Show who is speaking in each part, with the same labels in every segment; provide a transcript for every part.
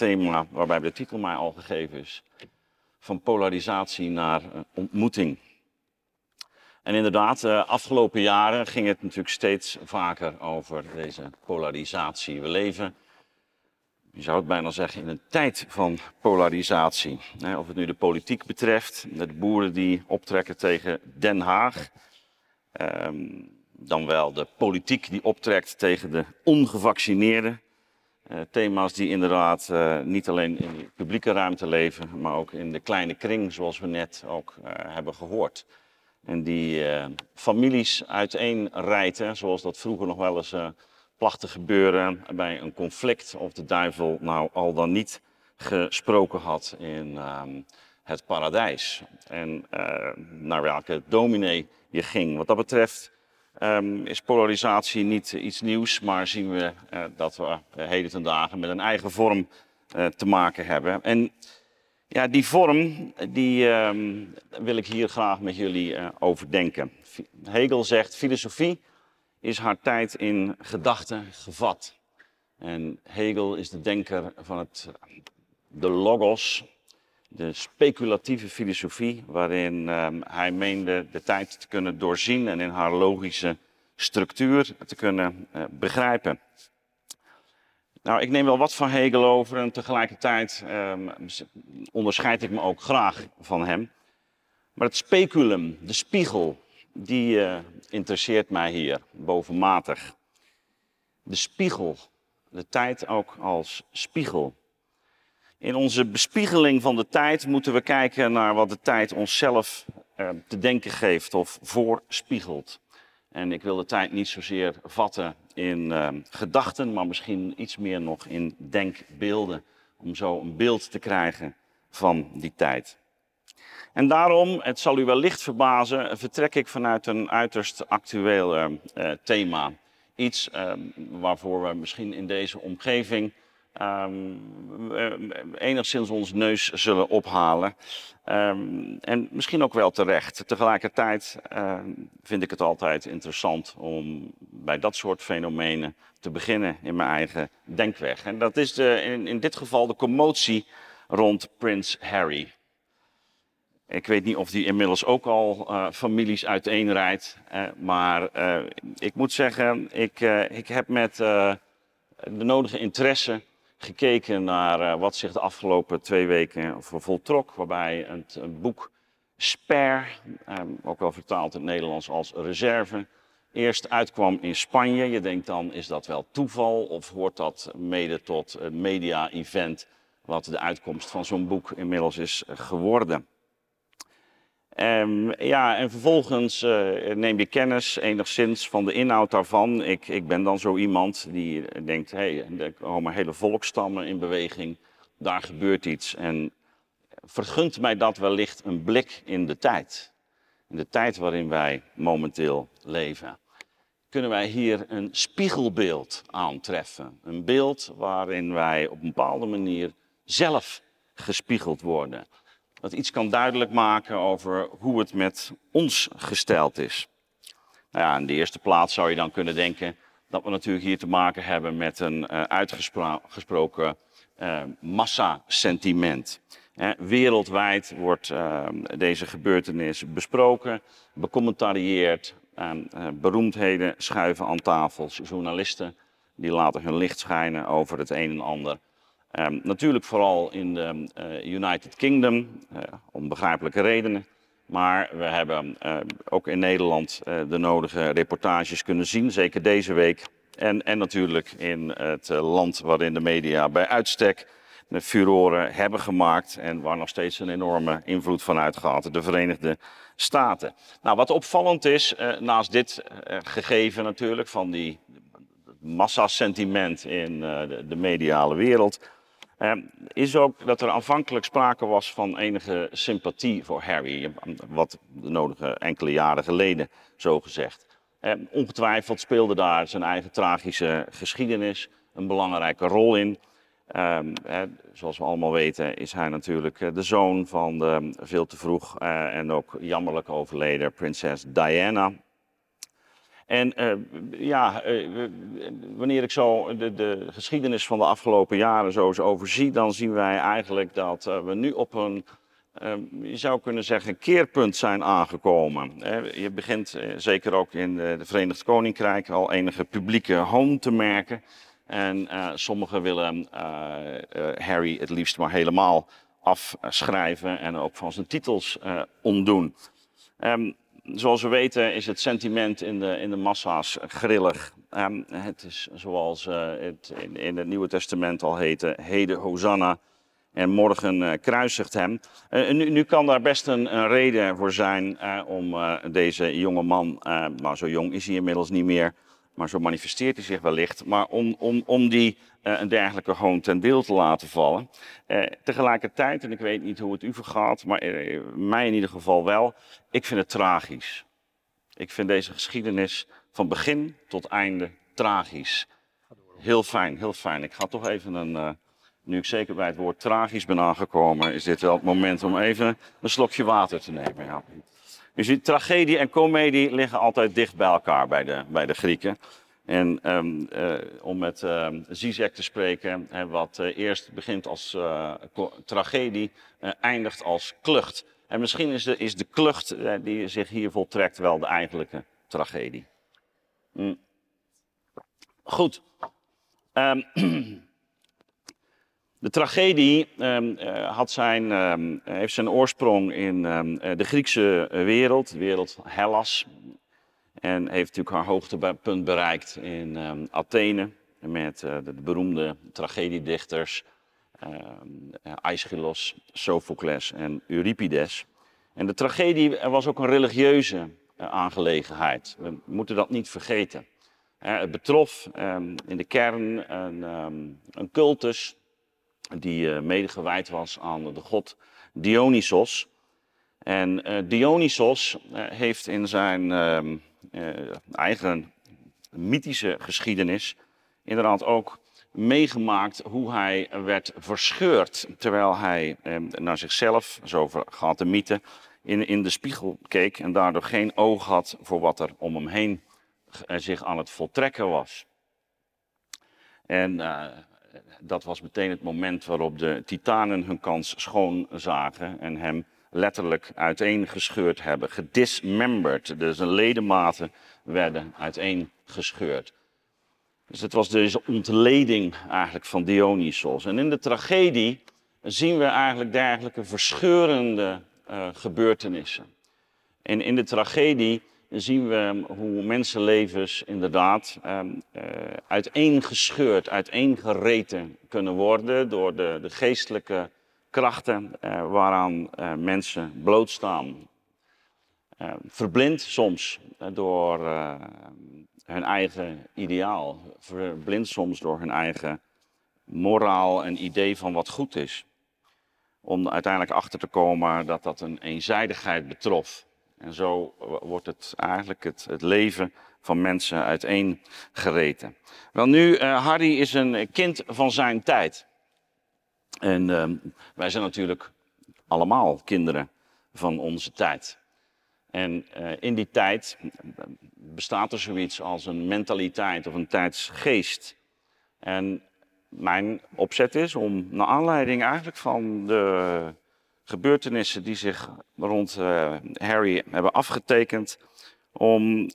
Speaker 1: thema waarbij de titel mij al gegeven is. Van polarisatie naar ontmoeting. En inderdaad, de afgelopen jaren ging het natuurlijk steeds vaker over deze polarisatie. We leven, je zou het bijna zeggen, in een tijd van polarisatie. Of het nu de politiek betreft, de boeren die optrekken tegen Den Haag. Ehm, dan wel de politiek die optrekt tegen de ongevaccineerden. Uh, thema's die inderdaad uh, niet alleen in de publieke ruimte leven, maar ook in de kleine kring, zoals we net ook uh, hebben gehoord. En die families uiteenrijten, zoals dat vroeger nog wel eens placht te gebeuren bij een conflict, of de duivel nou al dan niet gesproken had in ehm, het paradijs. En naar welke dominee je ging. Wat dat betreft um, is polarisatie niet iets nieuws, maar zien we uh, dat we uh, heden ten dagen met een eigen vorm uh, te maken hebben. En ja, die vorm die, um, wil ik hier graag met jullie overdenken. Hegel zegt, filosofie is haar tijd in gedachten gevat. En Hegel is de denker van het, de logos, de speculatieve filosofie, waarin um, hij meende de tijd te kunnen doorzien en in haar logische structuur te kunnen uh, begrijpen. Nou, ik neem wel wat van Hegel over en tegelijkertijd um, onderscheid ik me ook graag van hem. Maar het speculum, de spiegel, die uh, interesseert mij hier bovenmatig. De spiegel, de tijd ook als spiegel. In onze bespiegeling van de tijd moeten we kijken naar wat de tijd onszelf eh, te denken geeft of voorspiegelt. En ik wil de tijd niet zozeer vatten in uh, gedachten, maar misschien iets meer nog in denkbeelden. Om zo een beeld te krijgen van die tijd. En daarom, het zal u wellicht verbazen, vertrek ik vanuit een uiterst actueel uh, thema. Iets waarvoor we misschien in deze omgeving um, enigszins ons neus zullen ophalen. Um, en misschien ook wel terecht. Tegelijkertijd uh, vind ik het altijd interessant om bij dat soort fenomenen te beginnen in mijn eigen denkweg. En dat is de, in, in dit geval de commotie rond Prins Harry. Ik weet niet of die inmiddels ook al uh, families uiteenrijdt. Uh, maar uh, ik moet zeggen, ik, ik heb met de nodige interesse gekeken naar uh, wat zich de afgelopen twee weken voltrok. Waarbij het, het boek Spare, um, ook wel vertaald in het Nederlands als reserve, eerst uitkwam in Spanje. Je denkt dan, is dat wel toeval of hoort dat mede tot een media-event wat de uitkomst van zo'n boek inmiddels is geworden? Um, ja, en vervolgens uh, neem je kennis enigszins van de inhoud daarvan. Ik, ik ben dan zo iemand die denkt, hé, hey, er komen hele volkstammen in beweging, daar gebeurt iets. En vergunt mij dat wellicht een blik in de tijd. In de tijd waarin wij momenteel leven. Kunnen wij hier een spiegelbeeld aantreffen. Een beeld waarin wij op een bepaalde manier zelf gespiegeld worden dat iets kan duidelijk maken over hoe het met ons gesteld is. Nou ja, in de eerste plaats zou je dan kunnen denken dat we natuurlijk hier te maken hebben met een uh, uitgesproken uh, massasentiment. Eh, wereldwijd wordt uh, deze gebeurtenis besproken, becommentarieerd. beroemdheden schuiven aan tafels, journalisten die laten hun licht schijnen over het een en ander. Um, natuurlijk vooral in de uh, United Kingdom, uh, om begrijpelijke redenen. Maar we hebben uh, ook in Nederland de nodige reportages kunnen zien, zeker deze week. En, en natuurlijk in het land waarin de media bij uitstek de furoren hebben gemaakt en waar nog steeds een enorme invloed van uitgaat, de Verenigde Staten. Nou, wat opvallend is, naast dit gegeven natuurlijk van die massasentiment in de mediale wereld, uh, is ook dat er aanvankelijk sprake was van enige sympathie voor Harry, wat de nodige enkele jaren geleden zo gezegd. Uh, ongetwijfeld speelde daar zijn eigen tragische geschiedenis een belangrijke rol in. Uh, zoals we allemaal weten is hij natuurlijk eh, de zoon van de veel te vroeg eh, en ook jammerlijk overleden prinses Diana. En uh, ja, uh, wanneer ik zo de, de, geschiedenis van de afgelopen jaren zo eens overzie, dan zien wij eigenlijk dat uh, we nu op een, je zou kunnen zeggen, keerpunt zijn aangekomen. Je begint zeker ook in de Verenigd Koninkrijk al enige publieke hoon te merken. En sommigen willen Harry het liefst maar helemaal afschrijven en ook van zijn titels ontdoen. Um, zoals we weten is het sentiment in de, in de massa's grillig. Um, het is zoals uh, het in, het Nieuwe Testament al heette, heden Hosanna en morgen uh, kruisigt hem. Uh, nu, nu, kan daar best een, een reden voor zijn om deze jonge man, nou zo jong is hij inmiddels niet meer, maar zo manifesteert hij zich wellicht, maar om, om, om die uh, een dergelijke gewoon ten deel te laten vallen. Uh, tegelijkertijd, en ik weet niet hoe het u vergaat, maar uh, mij in ieder geval wel, ik vind het tragisch. Ik vind deze geschiedenis van begin tot einde tragisch. Heel fijn, heel fijn. Ik ga toch even een, nu ik zeker bij het woord tragisch ben aangekomen, is dit wel het moment om even een slokje water te nemen. Ja. U ziet, tragedie en komedie liggen altijd dicht bij elkaar bij de, bij de Grieken. En um, uh, om met uh, Zizek te spreken, hè, wat uh, eerst begint als tragedie, eindigt als klucht. En misschien is de, is de klucht die zich hier voltrekt wel de eigenlijke tragedie. Mm. Goed. Um, de tragedie um, had zijn, heeft zijn oorsprong in de Griekse wereld, de wereld Hellas. En heeft natuurlijk haar hoogtepunt bereikt in Athene met de, de, beroemde tragediedichters Aeschylus, Sophocles en Euripides. En de tragedie was ook een religieuze aangelegenheid. We moeten dat niet vergeten. het betrof in de kern een, een cultus die uh, mede gewijd was aan de god Dionysos. En uh, Dionysos uh, heeft in zijn uh, eigen mythische geschiedenis inderdaad ook meegemaakt hoe hij werd verscheurd terwijl hij eh, naar zichzelf, zo gaat de mythe, in, in de spiegel keek en daardoor geen oog had voor wat er om hem heen zich aan het voltrekken was. En dat was meteen het moment waarop de titanen hun kans schoon zagen en hem letterlijk uiteengescheurd hebben, gedismemberd. Dus zijn ledematen werden uiteengescheurd. Dus het was deze ontleding eigenlijk van Dionysos. En in de tragedie zien we eigenlijk dergelijke verscheurende uh, gebeurtenissen. En in de tragedie zien we hoe mensenlevens inderdaad uh, uh, uiteengescheurd, uiteengereten kunnen worden door de, de geestelijke krachten uh, waaraan uh, mensen blootstaan. Uh, verblind soms door hun eigen ideaal, verblind soms door hun eigen moraal en idee van wat goed is. Om uiteindelijk achter te komen dat dat een eenzijdigheid betrof. En zo wordt het eigenlijk het, leven van mensen uiteengereten. Wel nu, Harry is een kind van zijn tijd. En uh, wij zijn natuurlijk allemaal kinderen van onze tijd. En uh, in die tijd bestaat er zoiets als een mentaliteit of een tijdsgeest. En mijn opzet is om, naar aanleiding eigenlijk van de gebeurtenissen die zich rond uh, Harry hebben afgetekend, om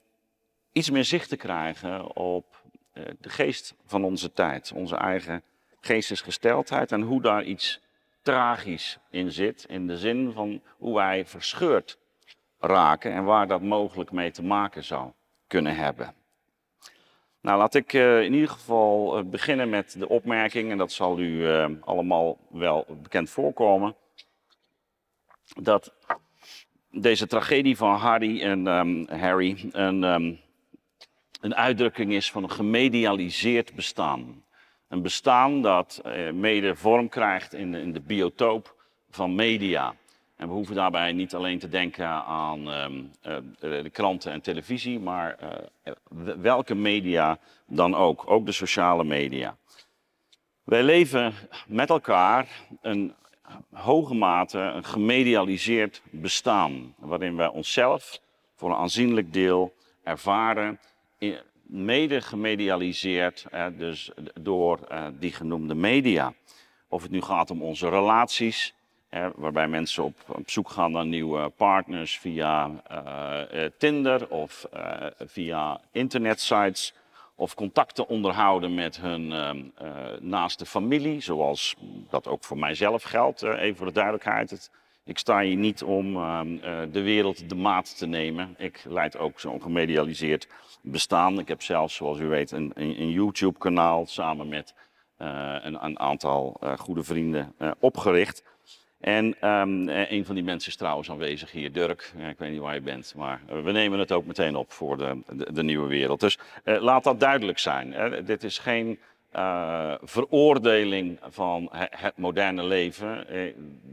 Speaker 1: iets meer zicht te krijgen op uh, de geest van onze tijd, onze eigen geestesgesteldheid en hoe daar iets tragisch in zit. In de zin van hoe wij verscheurd raken en waar dat mogelijk mee te maken zou kunnen hebben. Nou, laat ik uh, in ieder geval beginnen met de opmerking, en dat zal u allemaal wel bekend voorkomen, dat deze tragedie van Harry en um, Harry een, um, een uitdrukking is van een gemedialiseerd bestaan. Een bestaan dat eh, mede vorm krijgt in in de biotoop van media. En we hoeven daarbij niet alleen te denken aan um, uh, de kranten en televisie, maar uh, welke media dan ook, ook de sociale media. Wij leven met elkaar een hoge mate een gemedialiseerd bestaan, waarin wij onszelf voor een aanzienlijk deel ervaren mede gemedialiseerd, dus door die genoemde media. Of het nu gaat om onze relaties, waarbij mensen op, zoek gaan naar nieuwe partners via uh, Tinder of via internetsites. Of contacten onderhouden met hun uh, naaste familie, zoals dat ook voor mijzelf geldt, even voor de duidelijkheid. Ik sta hier niet om ehm, de wereld de maat te nemen. Ik leid ook zo'n gemedialiseerd bestaan. Ik heb zelfs, zoals u weet, een, een, een YouTube-kanaal samen met een, een, aantal goede vrienden opgericht. En um, een van die mensen is trouwens aanwezig hier, Dirk. ik weet niet waar je bent, maar we nemen het ook meteen op voor de, de, nieuwe wereld. Dus uh, laat dat duidelijk zijn. Dit is geen veroordeling van het moderne leven.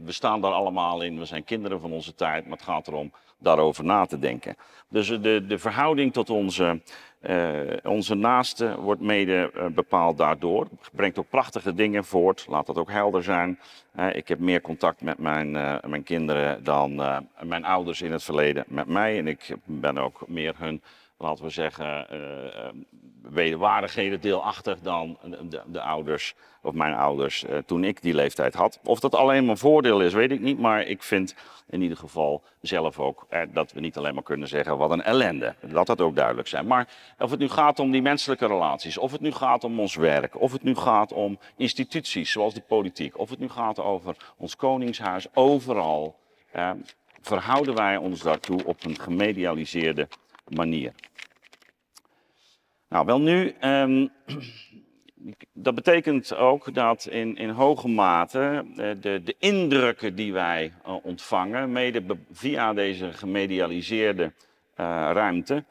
Speaker 1: we staan daar allemaal in, we zijn kinderen van onze tijd, maar het gaat erom daarover na te denken. Dus de, de verhouding tot onze, uh, onze naasten wordt mede uh, bepaald daardoor. Brengt ook prachtige dingen voort, laat dat ook helder zijn. Uh, ik heb meer contact met mijn, mijn kinderen dan mijn ouders in het verleden met mij. En ik ben ook meer hun laten we zeggen, uh, wederwaardigheden deelachtig dan de, de, ouders of mijn ouders uh, toen ik die leeftijd had. Of dat alleen maar voordeel is, weet ik niet. Maar ik vind in ieder geval zelf ook eh, dat we niet alleen maar kunnen zeggen wat een ellende. Laat dat ook duidelijk zijn. Maar of het nu gaat om die menselijke relaties, of het nu gaat om ons werk, of het nu gaat om instituties zoals de politiek, of het nu gaat over ons koningshuis, overal eh, verhouden wij ons daartoe op een gemedialiseerde manier. Nou, wel nu, um, dat betekent ook dat in, in hoge mate uh, de, de indrukken die wij uh, ontvangen, mede via deze gemedialiseerde uh, ruimte,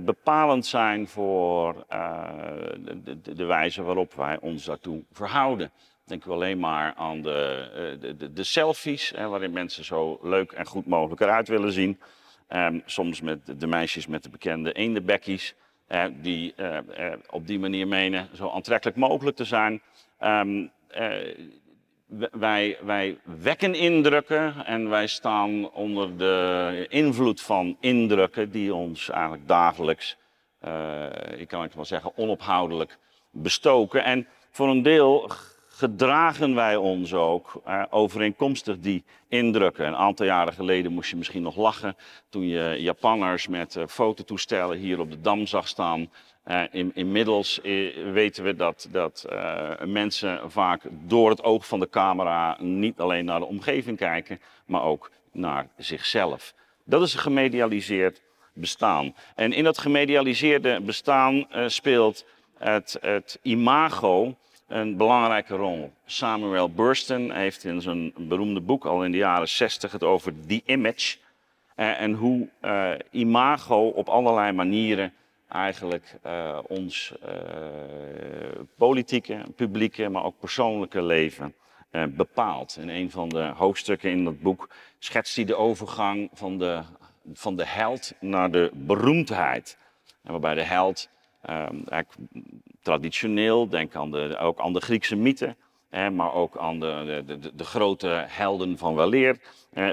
Speaker 1: bepalend zijn voor de, de, wijze waarop wij ons daartoe verhouden. Denk u alleen maar aan de, de, de selfies, waarin mensen zo leuk en goed mogelijk eruit willen zien. Um, soms met de meisjes met de bekende eendebekkies eh, die eh, eh, op die manier menen zo aantrekkelijk mogelijk te zijn. Um, wij, wij wekken indrukken en wij staan onder de invloed van indrukken die ons eigenlijk dagelijks, ik kan het wel zeggen, onophoudelijk bestoken. En voor een deel gedragen wij ons ook eh, overeenkomstig die indrukken. Een aantal jaren geleden moest je misschien nog lachen toen je Japanners met uh, fototoestellen hier op de Dam zag staan. Uh, in, inmiddels eh, weten we dat, dat mensen vaak door het oog van de camera niet alleen naar de omgeving kijken, maar ook naar zichzelf. Dat is een gemedialiseerd bestaan. En in dat gemedialiseerde bestaan speelt het, het imago een belangrijke rol. Samuel Burston heeft in zijn beroemde boek al in de jaren 60 het over the image. Eh, en hoe uh, imago op allerlei manieren eigenlijk uh, ons politieke, publieke, maar ook persoonlijke leven bepaalt. In een van de hoofdstukken in dat boek schetst hij de overgang van de, van de held naar de beroemdheid. En waarbij de held Um, traditioneel, denk aan de, ook aan de Griekse mythe, maar ook aan de, de, de, grote helden van weleer,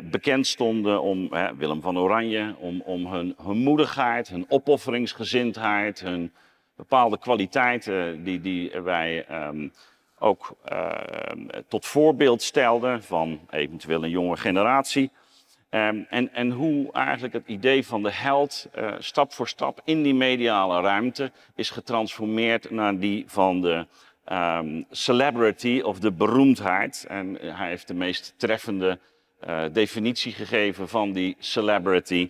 Speaker 1: bekend stonden om Willem van Oranje, om, om hun, hun moedigheid, hun opofferingsgezindheid, hun bepaalde kwaliteiten die, die wij um, ook uh, tot voorbeeld stelden van eventueel een jonge generatie. Um, en, en hoe eigenlijk het idee van de held uh, stap voor stap in die mediale ruimte is getransformeerd naar die van de um, celebrity of de beroemdheid. En hij heeft de meest treffende uh, definitie gegeven van die celebrity.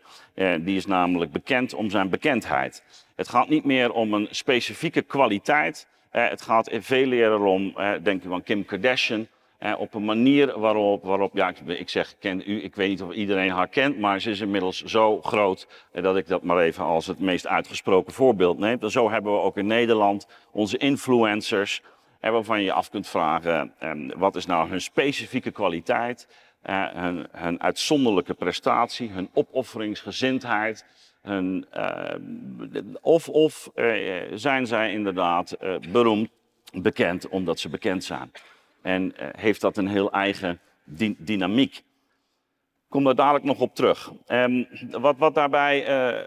Speaker 1: Die is namelijk bekend om zijn bekendheid. Het gaat niet meer om een specifieke kwaliteit. het gaat veel eerder om, denk je aan Kim Kardashian eh, op een manier waarop, waarop ja, ik, zeg, ken u, ik weet niet of iedereen haar kent, maar ze is inmiddels zo groot eh, dat ik dat maar even als het meest uitgesproken voorbeeld neem. Zo hebben we ook in Nederland onze influencers, eh, waarvan je af kunt vragen, eh, wat is nou hun specifieke kwaliteit, eh, hun, hun, uitzonderlijke prestatie, hun opofferingsgezindheid. Hun, eh, of of zijn zij inderdaad beroemd, bekend omdat ze bekend zijn. En uh, heeft dat een heel eigen dy dynamiek. kom daar dadelijk nog op terug. Um, wat, wat daarbij uh,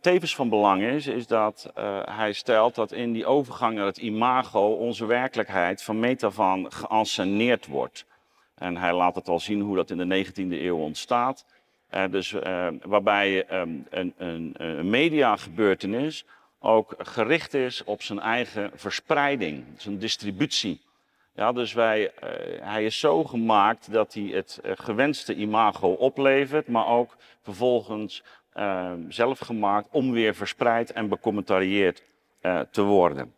Speaker 1: tevens van belang is, is dat hij stelt dat in die overgang naar het imago onze werkelijkheid van meet af aan geanceneerd wordt. En hij laat het al zien hoe dat in de 19e eeuw ontstaat. Dus waarbij um, een, een, een mediagebeurtenis ook gericht is op zijn eigen verspreiding, zijn distributie. Ja, dus wij, uh, hij is zo gemaakt dat hij het uh, gewenste imago oplevert, maar ook vervolgens uh, zelf gemaakt om weer verspreid en becommentarieerd te worden.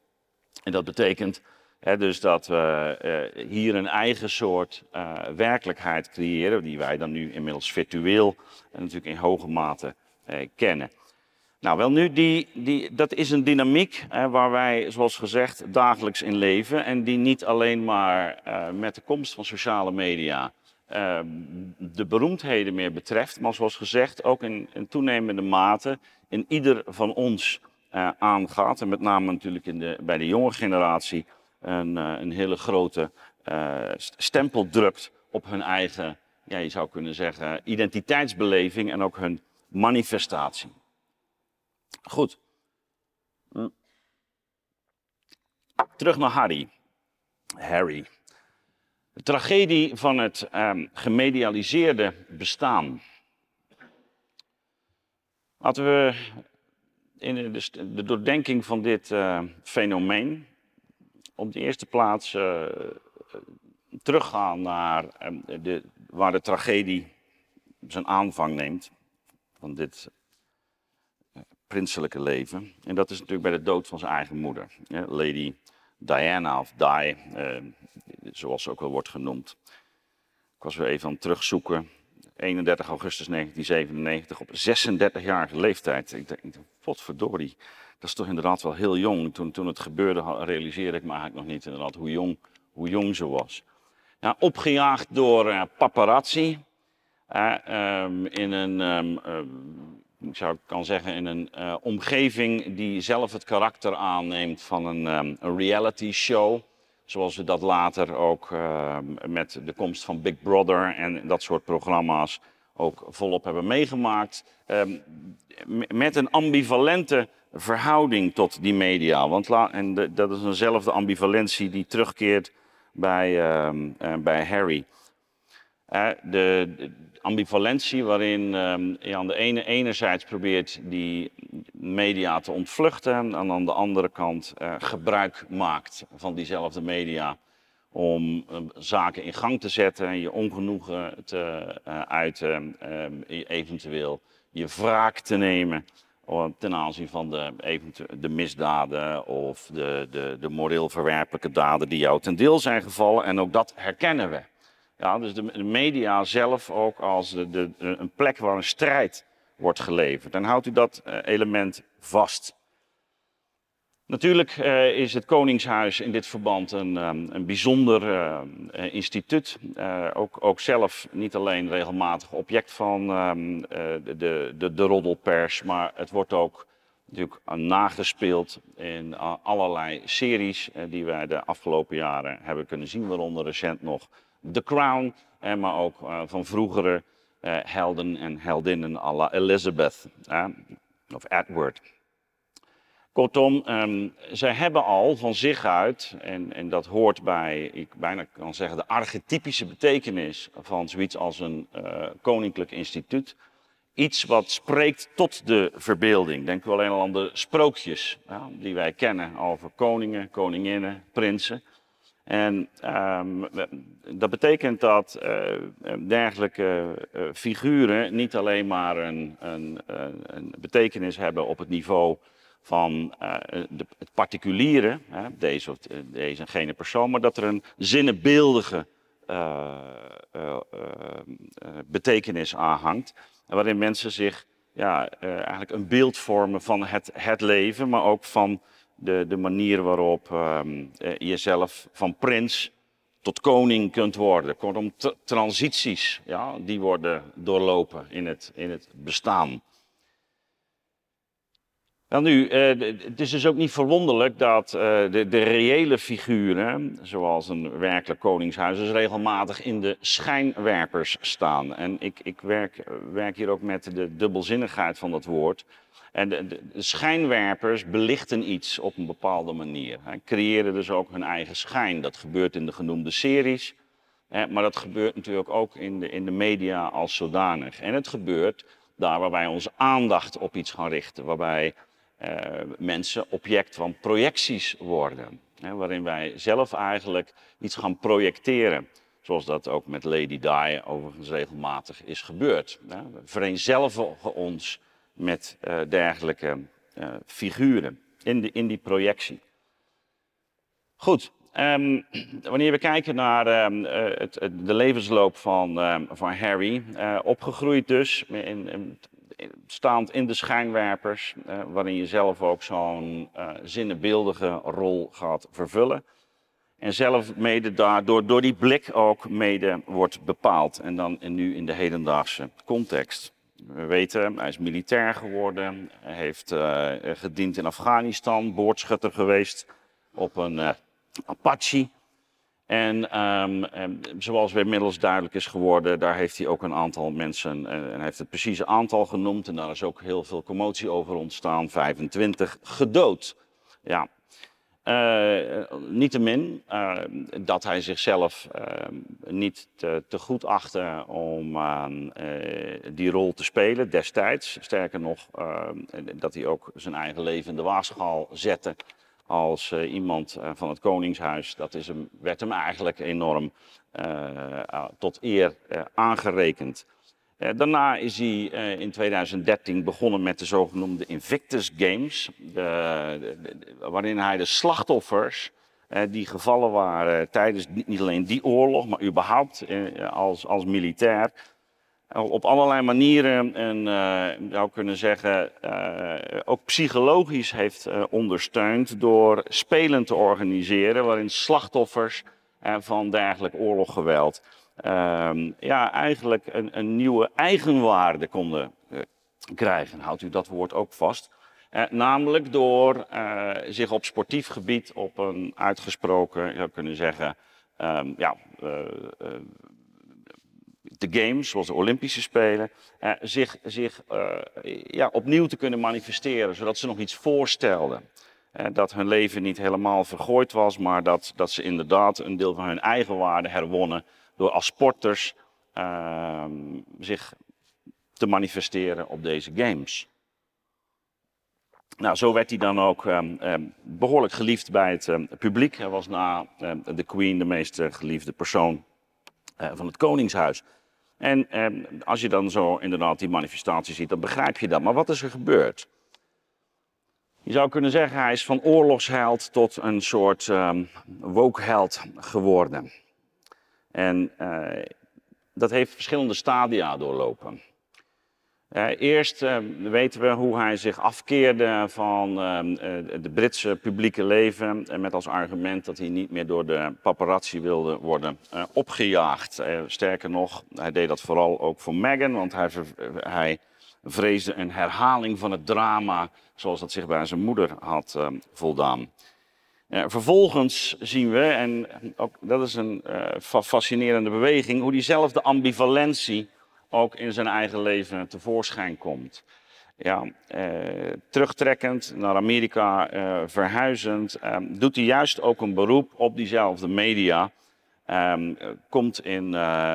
Speaker 1: En dat betekent hè, dus dat we hier een eigen soort werkelijkheid creëren, die wij dan nu inmiddels virtueel en natuurlijk in hoge mate kennen. Nou, wel nu, die, die, dat is een dynamiek hè, waar wij, zoals gezegd, dagelijks in leven. En die niet alleen maar uh, met de komst van sociale media uh, de beroemdheden meer betreft, maar zoals gezegd ook in, toenemende mate in ieder van ons uh, aangaat. En met name natuurlijk in de, bij de jonge generatie een, een hele grote stempel drukt op hun eigen, ja, je zou kunnen zeggen, identiteitsbeleving en ook hun manifestatie. Goed. Hm. Terug naar Harry. Harry. De tragedie van het um, gemedialiseerde bestaan. Laten we in de, de doordenking van dit uh, fenomeen op de eerste plaats uh, teruggaan naar uh, de, waar de tragedie zijn aanvang neemt. Van dit prinselijke leven. En dat is natuurlijk bij de dood van zijn eigen moeder. Lady Diana of Di, eh, zoals ze ook wel wordt genoemd. Ik was weer even aan het terugzoeken. 31 augustus 1997 op 36-jarige leeftijd. Ik denk, potverdorie, dat is toch inderdaad wel heel jong. Toen, toen het gebeurde realiseerde ik me eigenlijk nog niet inderdaad hoe jong, hoe jong ze was. Ja, opgejaagd door uh, paparazzi. Uh, um, in een um, ik zou kan zeggen, in een uh, omgeving die zelf het karakter aanneemt van een, een reality show. Zoals we dat later ook uh, met de komst van Big Brother en dat soort programma's ook volop hebben meegemaakt. Um, met een ambivalente verhouding tot die media. Want en dat is eenzelfde ambivalentie die terugkeert bij, uh, bij Harry. De, ambivalentie waarin um, je aan de ene enerzijds probeert die media te ontvluchten en aan de andere kant uh, gebruik maakt van diezelfde media om uh, zaken in gang te zetten en je ongenoegen te uh, uiten, eventueel je wraak te nemen ten aanzien van de, de misdaden of de, de, de moreel verwerpelijke daden die jou ten deel zijn gevallen. En ook dat herkennen we. Ja, dus de, media zelf ook als de, een plek waar een strijd wordt geleverd. Dan houdt u dat uh, element vast. Natuurlijk uh, is het Koningshuis in dit verband een, um, een bijzonder uh, instituut. ook, ook zelf niet alleen regelmatig object van um, de, de, de roddelpers, maar het wordt ook natuurlijk nagespeeld in allerlei series die wij de afgelopen jaren hebben kunnen zien, waaronder recent nog The Crown, eh, maar ook uh, van vroegere uh, helden en heldinnen à la Elizabeth of Edward. Kortom, um, zij hebben al van zich uit, en, en dat hoort bij, ik bijna kan zeggen, de archetypische betekenis van zoiets als een uh, koninklijk instituut, iets wat spreekt tot de verbeelding. Denk alleen al aan de sprookjes die wij kennen over koningen, koninginnen, prinsen. En um, dat betekent dat uh, dergelijke uh, figuren niet alleen maar een, een, een, betekenis hebben op het niveau van het particuliere, hè, deze of deze en gene persoon, maar dat er een zinnebeeldige betekenis aan hangt. Waarin mensen zich ja, eigenlijk een beeld vormen van het, het leven, maar ook van de, de manier waarop um, jezelf van prins tot koning kunt worden. Kortom, transities, ja, die worden doorlopen in het, in het bestaan. Wel nu, eh, het is dus ook niet verwonderlijk dat eh, de, de reële figuren, zoals een werkelijk koningshuis, dus regelmatig in de schijnwerpers staan. En ik, ik werk, werk hier ook met de dubbelzinnigheid van dat woord. En de, schijnwerpers belichten iets op een bepaalde manier. Hè, creëren dus ook hun eigen schijn. Dat gebeurt in de genoemde series, hè, maar dat gebeurt natuurlijk ook in de, in de media als zodanig. En het gebeurt daar waar wij onze aandacht op iets gaan richten, waarbij uh, mensen object van projecties worden. Hè, waarin wij zelf eigenlijk iets gaan projecteren. Zoals dat ook met Lady Di overigens regelmatig is gebeurd. Hè. We vereenzelvigen ons met uh, dergelijke uh, figuren in, in die projectie. Goed, um, wanneer we kijken naar um, uh, het, de levensloop van, um, van Harry, opgegroeid dus, in, in, staand in de schijnwerpers, waarin je zelf ook zo'n zinnenbeeldige rol gaat vervullen. En zelf mede daardoor, door die blik ook mede wordt bepaald. En dan nu in de hedendaagse context. We weten, hij is militair geworden, heeft uh, gediend in Afghanistan, boordschutter geweest op een uh, Apache. En um, um, zoals weer inmiddels duidelijk is geworden, daar heeft hij ook een aantal mensen, uh, en heeft het precieze aantal genoemd, en daar is ook heel veel commotie over ontstaan, 25 gedood. Ja, uh, Niettemin uh, dat hij zichzelf niet te, te, goed achtte om die rol te spelen destijds. Sterker nog, dat hij ook zijn eigen leven in de waagschaal zette als iemand van het Koningshuis. Dat is hem, werd hem eigenlijk enorm tot eer aangerekend. Uh, daarna is hij uh, in 2013 begonnen met de zogenoemde Invictus Games, de, waarin hij de slachtoffers uh, die gevallen waren tijdens niet alleen die oorlog, maar überhaupt als, als militair, op allerlei manieren en zou kunnen zeggen ook psychologisch heeft ondersteund door spelen te organiseren waarin slachtoffers van dergelijk oorloggeweld uh, ja, eigenlijk een, een, nieuwe eigenwaarde konden uh, krijgen. Houdt u dat woord ook vast. Uh, namelijk door uh, zich op sportief gebied op een uitgesproken, je zou kunnen zeggen, um, ja, de Games, zoals de Olympische Spelen, zich, zich ja, opnieuw te kunnen manifesteren, zodat ze nog iets voorstelden. dat hun leven niet helemaal vergooid was, maar dat, dat ze inderdaad een deel van hun eigen waarde herwonnen door als sporters uh, zich te manifesteren op deze games. Nou, zo werd hij dan ook uh, behoorlijk geliefd bij het publiek. Hij was na de Queen de meest geliefde persoon eh, van het Koningshuis. En ehm, als je dan zo inderdaad die manifestatie ziet, dan begrijp je dat. Maar wat is er gebeurd? Je zou kunnen zeggen, hij is van oorlogsheld tot een soort um, woke-held geworden. En uh, dat heeft verschillende stadia doorlopen. Uh, eerst uh, weten we hoe hij zich afkeerde van het Britse publieke leven. met als argument dat hij niet meer door de paparazzi wilde worden opgejaagd. sterker nog, hij deed dat vooral ook voor Meghan, want hij, hij vreesde een herhaling van het drama zoals dat zich bij zijn moeder had voldaan. Ja, vervolgens zien we, en ook dat is een uh, fascinerende beweging, hoe diezelfde ambivalentie ook in zijn eigen leven tevoorschijn komt. Ja, uh, terugtrekkend naar Amerika uh, verhuizend, doet hij juist ook een beroep op diezelfde media. Um, komt in,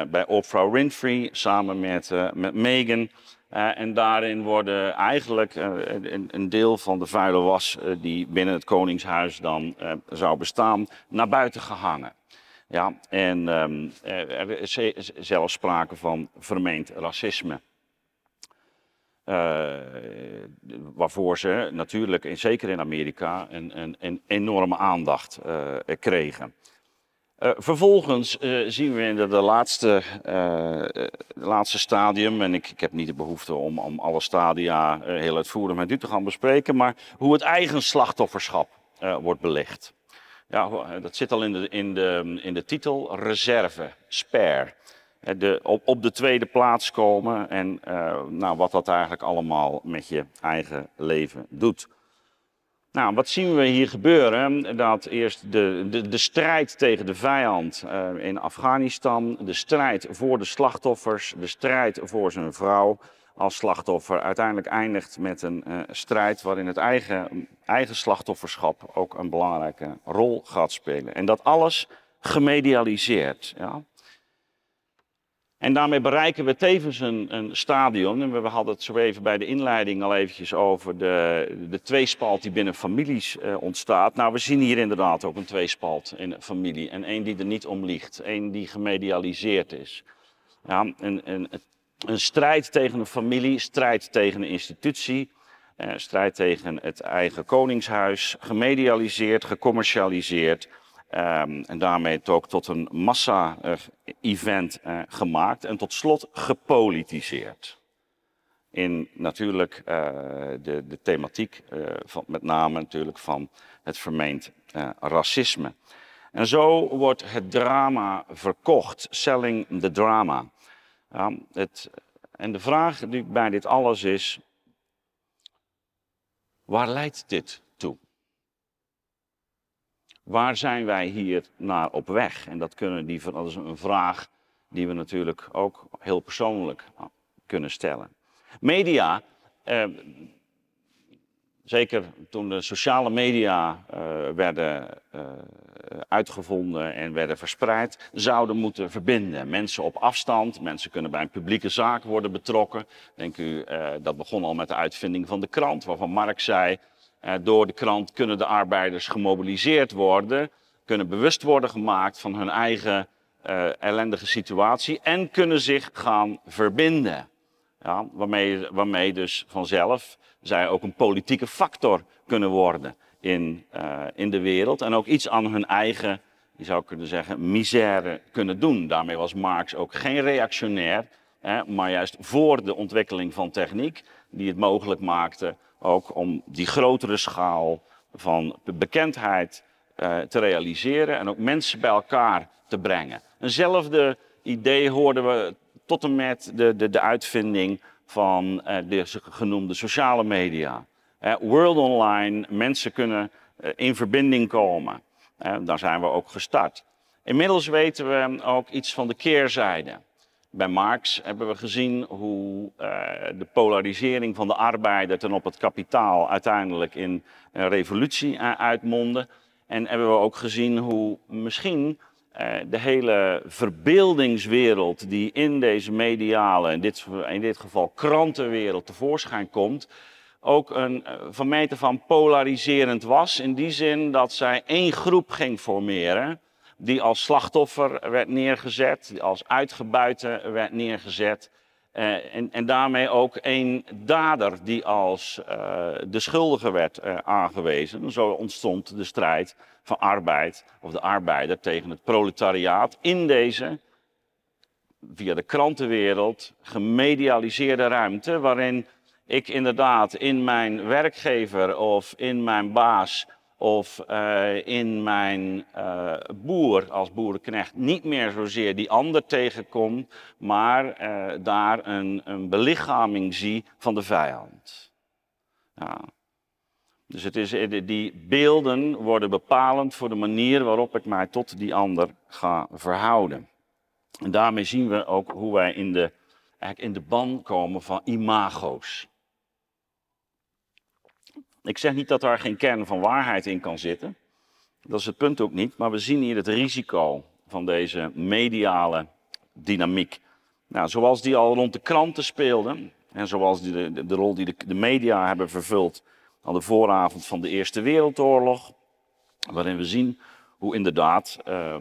Speaker 1: bij Oprah Winfrey samen met, met Meghan. Uh, en daarin worden eigenlijk uh, een, een, deel van de vuile was uh, die binnen het Koningshuis dan zou bestaan, naar buiten gehangen. Ja, en um, er is zelfs sprake van vermeend racisme. waarvoor ze natuurlijk, en zeker in Amerika, een, een, een enorme aandacht kregen. Uh, vervolgens uh, zien we in de, de laatste, uh, laatste stadium, en ik, ik, heb niet de behoefte om, om alle stadia heel uitvoerig met u te gaan bespreken, maar hoe het eigen slachtofferschap wordt belegd. Ja, dat zit al in de, in de, in de titel, reserve, spare. De, op, op de tweede plaats komen en nou, wat dat eigenlijk allemaal met je eigen leven doet. Nou, wat zien we hier gebeuren? Dat eerst de, de, de strijd tegen de vijand uh, in Afghanistan, de strijd voor de slachtoffers, de strijd voor zijn vrouw als slachtoffer, uiteindelijk eindigt met een uh, strijd waarin het eigen, eigen slachtofferschap ook een belangrijke rol gaat spelen. En dat alles gemedialiseerd. Ja? En daarmee bereiken we tevens een, een stadion. En we hadden het zo even bij de inleiding al eventjes over de, de tweespalt die binnen families uh, ontstaat. Nou, we zien hier inderdaad ook een tweespalt in familie. En één die er niet om liegt. Één die gemedialiseerd is. Ja, een, een, een strijd tegen een familie, strijd tegen een institutie. Uh, strijd tegen het eigen koningshuis. Gemedialiseerd, gecommercialiseerd. Um, en daarmee het ook tot een massa-event uh, gemaakt en tot slot gepolitiseerd. In natuurlijk uh, de, de, thematiek, van, met name natuurlijk van het vermeend racisme. En zo wordt het drama verkocht, selling the drama. Het, en de vraag die bij dit alles is, waar leidt dit Waar zijn wij hier naar op weg? En dat, kunnen die, dat is een vraag die we natuurlijk ook heel persoonlijk ah, kunnen stellen. Media, eh, zeker toen de sociale media eh, werden eh, uitgevonden en werden verspreid, zouden moeten verbinden. Mensen op afstand, mensen kunnen bij een publieke zaak worden betrokken. Denk u, eh, dat begon al met de uitvinding van de krant, waarvan Marx zei, door de krant kunnen de arbeiders gemobiliseerd worden, kunnen bewust worden gemaakt van hun eigen uh, ellendige situatie en kunnen zich gaan verbinden. Ja, waarmee, waarmee dus vanzelf zij ook een politieke factor kunnen worden in, uh, in de wereld en ook iets aan hun eigen, je zou kunnen zeggen, misère kunnen doen. Daarmee was Marx ook geen reactionair, hè, maar juist voor de ontwikkeling van techniek, die het mogelijk maakte ook om die grotere schaal van bekendheid uh, te realiseren en ook mensen bij elkaar te brengen. Eenzelfde idee hoorden we tot en met de, de, de uitvinding van uh, de genoemde sociale media. Uh, World Online, mensen kunnen in verbinding komen. daar zijn we ook gestart. Inmiddels weten we ook iets van de keerzijde. Bij Marx hebben we gezien hoe uh, de polarisering van de arbeider ten op het kapitaal uiteindelijk in een revolutie uh, uitmondde. En hebben we ook gezien hoe misschien uh, de hele verbeeldingswereld die in deze mediale, in dit, in dit geval krantenwereld, tevoorschijn komt, ook een van meten van polariserend was. In die zin dat zij één groep ging formeren die als slachtoffer werd neergezet, die als uitgebuite werd neergezet. Uh, en, en, daarmee ook een dader die als uh, de schuldige werd uh, aangewezen. Zo ontstond de strijd van arbeid, of de arbeider tegen het proletariaat in deze, via de krantenwereld, gemedialiseerde ruimte, waarin ik inderdaad in mijn werkgever of in mijn baas of uh, in mijn uh, boer als boerenknecht niet meer zozeer die ander tegenkom, maar uh, daar een, een belichaming zie van de vijand. Ja. Dus het is, die beelden worden bepalend voor de manier waarop ik mij tot die ander ga verhouden. En daarmee zien we ook hoe wij in de, eigenlijk in de ban komen van imago's. Ik zeg niet dat daar geen kern van waarheid in kan zitten. Dat is het punt ook niet. Maar we zien hier het risico van deze mediale dynamiek. Nou, zoals die al rond de kranten speelde. En zoals die de, rol die de, media hebben vervuld aan de vooravond van de Eerste Wereldoorlog. Waarin we zien hoe inderdaad uh,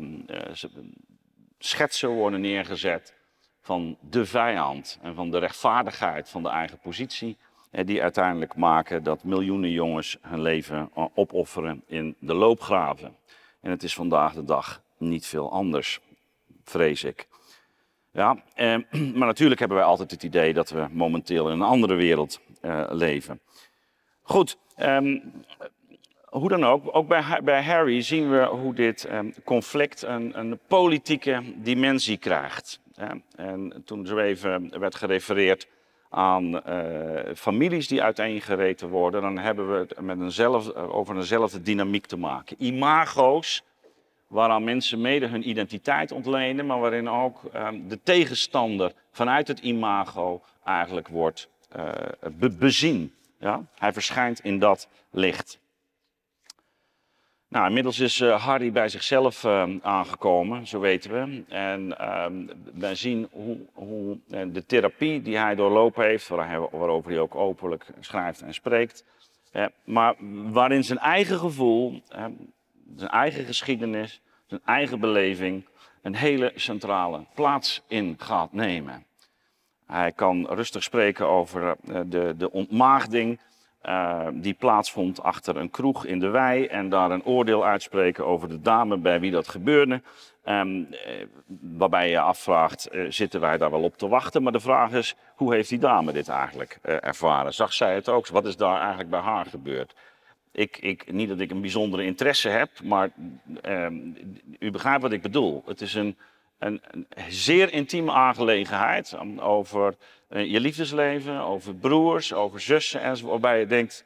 Speaker 1: schetsen worden neergezet van de vijand en van de rechtvaardigheid van de eigen positie die uiteindelijk maken dat miljoenen jongens hun leven eh, opofferen in de loopgraven. En het is vandaag de dag niet veel anders, vrees ik. Ja, eh, maar natuurlijk hebben wij altijd het idee dat we momenteel in een andere wereld eh, leven. Goed, eh, hoe dan ook, ook bij, bij, Harry zien we hoe dit eh, conflict een, een, politieke dimensie krijgt. en toen zo even werd gerefereerd aan families die uiteengereten worden, dan hebben we het met eenzelfde, over eenzelfde dynamiek te maken. Imago's waaraan mensen mede hun identiteit ontlenen, maar waarin ook ehm, de tegenstander vanuit het imago eigenlijk wordt uh, bezien. Ja? Hij verschijnt in dat licht. Nou, inmiddels is uh, Harry bij zichzelf uh, aangekomen, zo weten we. En uh, wij zien hoe, hoe de therapie die hij doorlopen heeft, waar hij, waarover hij ook openlijk schrijft en spreekt, maar waarin zijn eigen gevoel, zijn eigen geschiedenis, zijn eigen beleving een hele centrale plaats in gaat nemen. Hij kan rustig spreken over eh, de, de ontmaagding uh, die plaatsvond achter een kroeg in de wei en daar een oordeel uitspreken over de dame bij wie dat gebeurde. Um, waarbij je afvraagt, uh, zitten wij daar wel op te wachten? Maar de vraag is, hoe heeft die dame dit eigenlijk ervaren? Zag zij het ook? Wat is daar eigenlijk bij haar gebeurd? Ik, ik, niet dat ik een bijzondere interesse heb, maar ehm, u begrijpt wat ik bedoel. Het is een, een, een zeer intieme aangelegenheid over je liefdesleven, over broers, over zussen enzovoort. Waarbij je denkt,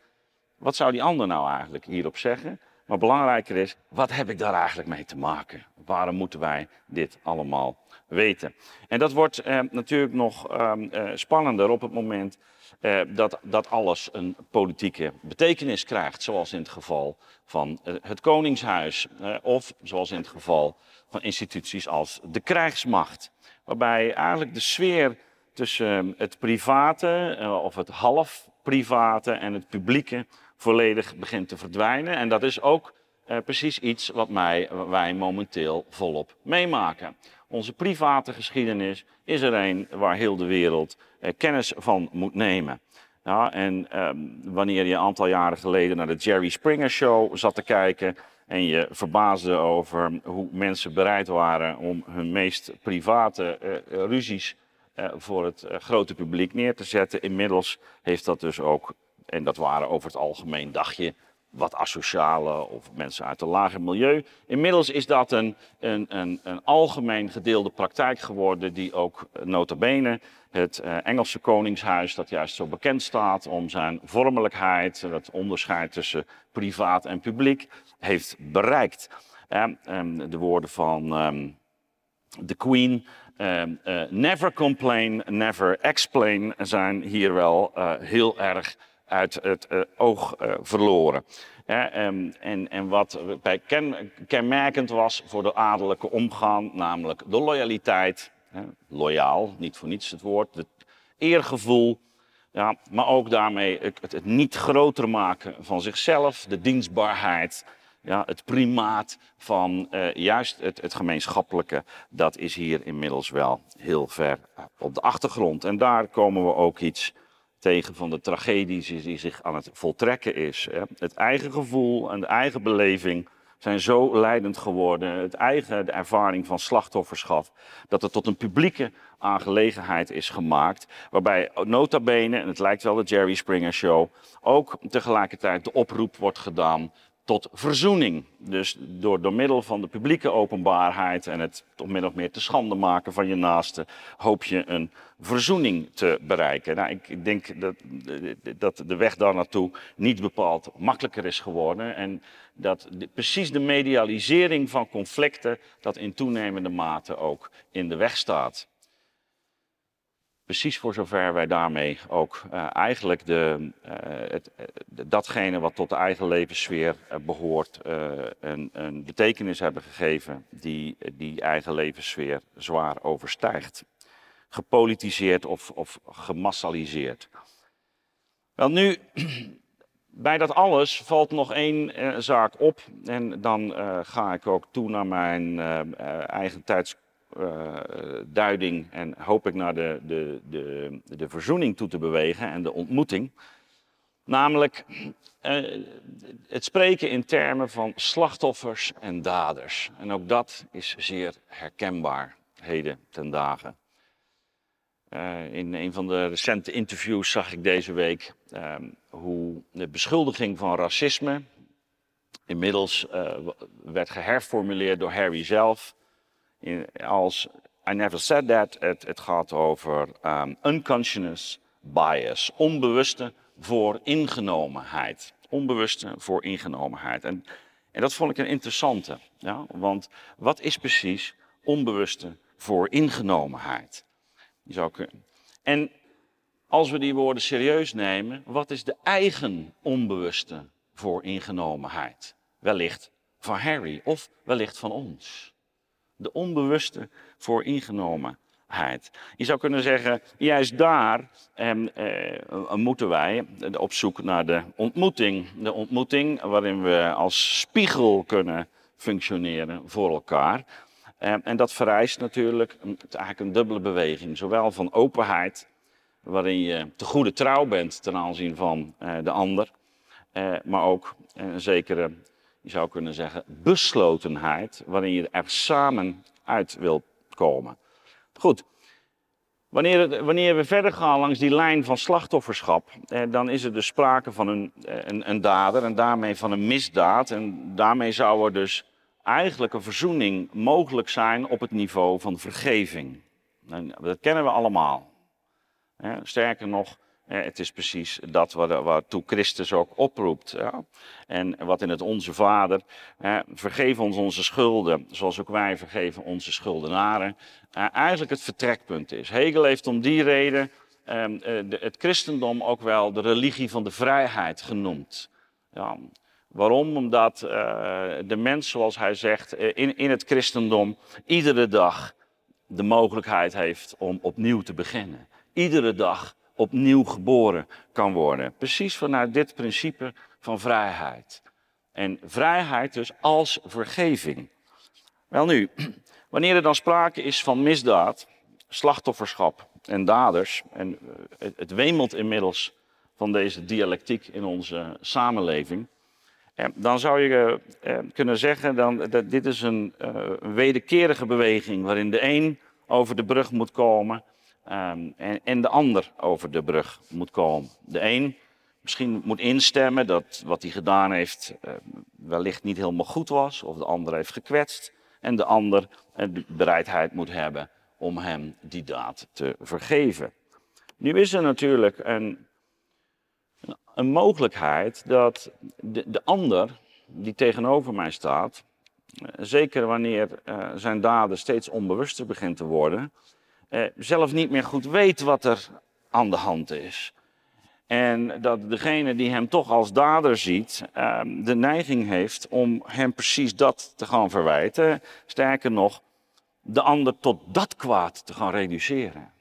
Speaker 1: wat zou die ander nou eigenlijk hierop zeggen? Maar belangrijker is, wat heb ik daar eigenlijk mee te maken? Waarom moeten wij dit allemaal weten? En dat wordt eh, natuurlijk nog ehm, eh, spannender op het moment eh, dat, dat alles een politieke betekenis krijgt, zoals in het geval van eh, het Koningshuis, eh, of zoals in het geval van instituties als de krijgsmacht. Waarbij eigenlijk de sfeer tussen het private of het half private en het publieke volledig begint te verdwijnen. En dat is ook precies iets wat mij, wij momenteel volop meemaken. Onze private geschiedenis is er een waar heel de wereld eh, kennis van moet nemen. Ja, en ehm, wanneer je een aantal jaren geleden naar de Jerry Springer Show zat te kijken en je verbaasde over hoe mensen bereid waren om hun meest private ruzies voor het uh, grote publiek neer te zetten. Inmiddels heeft dat dus ook, en dat waren over het algemeen, dagje wat asociale of mensen uit een lager milieu. Inmiddels is dat een, een, een, een algemeen gedeelde praktijk geworden die ook eh, nota bene het Engelse Koningshuis, dat juist zo bekend staat om zijn vormelijkheid, het onderscheid tussen privaat en publiek, heeft bereikt. Uh, um, de woorden van um, de Queen, never complain, never explain, zijn hier wel heel erg uit het uh, oog verloren. um, en, en, wat bij ken, kenmerkend was voor de adellijke omgang, namelijk de loyaliteit, loyaal, niet voor niets het woord, het eergevoel, ja, maar ook daarmee het, niet groter maken van zichzelf, de dienstbaarheid, ja, het primaat van uh, juist het, gemeenschappelijke, dat is hier inmiddels wel heel ver op de achtergrond. En daar komen we ook iets tegen van de tragedie die zich aan het voltrekken is. Het eigen gevoel en de eigen beleving zijn zo leidend geworden. Het eigen, de ervaring van slachtofferschap. Dat het tot een publieke aangelegenheid is gemaakt. Waarbij nota bene, en het lijkt wel de Jerry Springer Show, ook tegelijkertijd de oproep wordt gedaan tot verzoening. Dus door, door middel van de publieke openbaarheid en het toch min of meer te schande maken van je naaste, hoop je een verzoening te bereiken. Nou, ik denk dat, dat de weg daar naartoe niet bepaald makkelijker is geworden. En dat precies de medialisering van conflicten dat in toenemende mate ook in de weg staat precies voor zover wij daarmee ook uh, eigenlijk de, uh, het, datgene wat tot de eigen levenssfeer behoort, een, een, betekenis hebben gegeven die die eigen levenssfeer zwaar overstijgt. Gepolitiseerd of, of gemassaliseerd. Wel nu, bij dat alles valt nog één zaak op en dan ga ik ook toe naar mijn eigen tijds duiding en hoop ik naar de, de, de, de verzoening toe te bewegen en de ontmoeting. Namelijk uh, het spreken in termen van slachtoffers en daders. En ook dat is zeer herkenbaar heden ten dagen. In een van de recente interviews zag ik deze week hoe de beschuldiging van racisme inmiddels werd geherformuleerd door Harry zelf als I never said that, het, gaat over um, unconscious bias. Onbewuste vooringenomenheid. Onbewuste vooringenomenheid. En, en dat vond ik een interessante. Ja? Want wat is precies onbewuste vooringenomenheid? Je zou kunnen. En als we die woorden serieus nemen, wat is de eigen onbewuste vooringenomenheid? Wellicht van Harry of wellicht van ons. De onbewuste vooringenomenheid. Je zou kunnen zeggen, juist daar ehm, eh, moeten wij op zoek naar de ontmoeting. De ontmoeting waarin we als spiegel kunnen functioneren voor elkaar. Ehm, en dat vereist natuurlijk een, eigenlijk een dubbele beweging. Zowel van openheid, waarin je te goede trouw bent ten aanzien van eh, de ander. Eh, maar ook een zekere je zou kunnen zeggen, beslotenheid, waarin je er samen uit wilt komen. Goed, wanneer, wanneer we verder gaan langs die lijn van slachtofferschap, eh, dan is er dus sprake van een, eh, een, een dader en daarmee van een misdaad. En daarmee zou er dus eigenlijk een verzoening mogelijk zijn op het niveau van vergeving. En dat kennen we allemaal. Sterker nog, het is precies dat waartoe Christus ook oproept. En wat in het Onze Vader, vergeef ons onze schulden, zoals ook wij vergeven onze schuldenaren, eigenlijk het vertrekpunt is. Hegel heeft om die reden ehm, eh, het christendom ook wel de religie van de vrijheid genoemd. Waarom? Omdat eh, de mens, zoals hij zegt, eh, in, in het christendom iedere dag de mogelijkheid heeft om opnieuw te beginnen. Iedere dag opnieuw geboren kan worden. Precies vanuit dit principe van vrijheid. En vrijheid dus als vergeving. Wel nu, wanneer er dan sprake is van misdaad, slachtofferschap en daders, en eh, het wemelt inmiddels van deze dialectiek in onze samenleving, eh, dan zou je eh, kunnen zeggen dat dit is een, een wederkerige beweging waarin de een over de brug moet komen Ehm, en, en, de ander over de brug moet komen. De een misschien moet instemmen dat wat hij gedaan heeft uh, wellicht niet helemaal goed was, of de ander heeft gekwetst. En de ander de bereidheid moet hebben om hem die daad te vergeven. Nu is er natuurlijk een, een mogelijkheid dat de, de ander die tegenover mij staat, eh, zeker wanneer zijn daden steeds onbewuster begint te worden, eh, zelf niet meer goed weet wat er aan de hand is. En dat degene die hem toch als dader ziet, eh, de neiging heeft om hem precies dat te gaan verwijten. Sterker nog, de ander tot dat kwaad te gaan reduceren.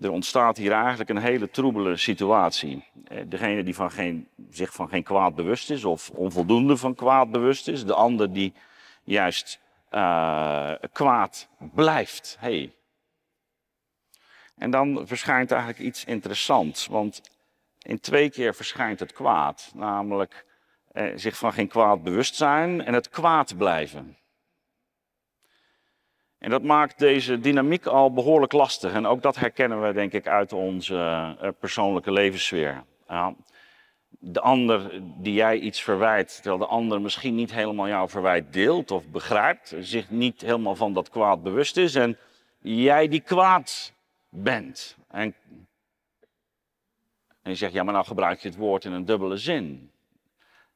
Speaker 1: Er ontstaat hier eigenlijk een hele troebele situatie. Eh, degene die van geen, zich van geen kwaad bewust is of onvoldoende van kwaad bewust is, de ander die juist uh, kwaad blijft. Hey. En dan verschijnt eigenlijk iets interessants, want in twee keer verschijnt het kwaad, namelijk eh, zich van geen kwaad bewust zijn en het kwaad blijven. En dat maakt deze dynamiek al behoorlijk lastig. En ook dat herkennen we, denk ik, uit onze uh, persoonlijke levenssfeer. De ander die jij iets verwijt, terwijl de ander misschien niet helemaal jouw verwijt deelt of begrijpt, zich niet helemaal van dat kwaad bewust is en jij die kwaad bent. En, en je zegt, ja maar nou gebruik je het woord in een dubbele zin.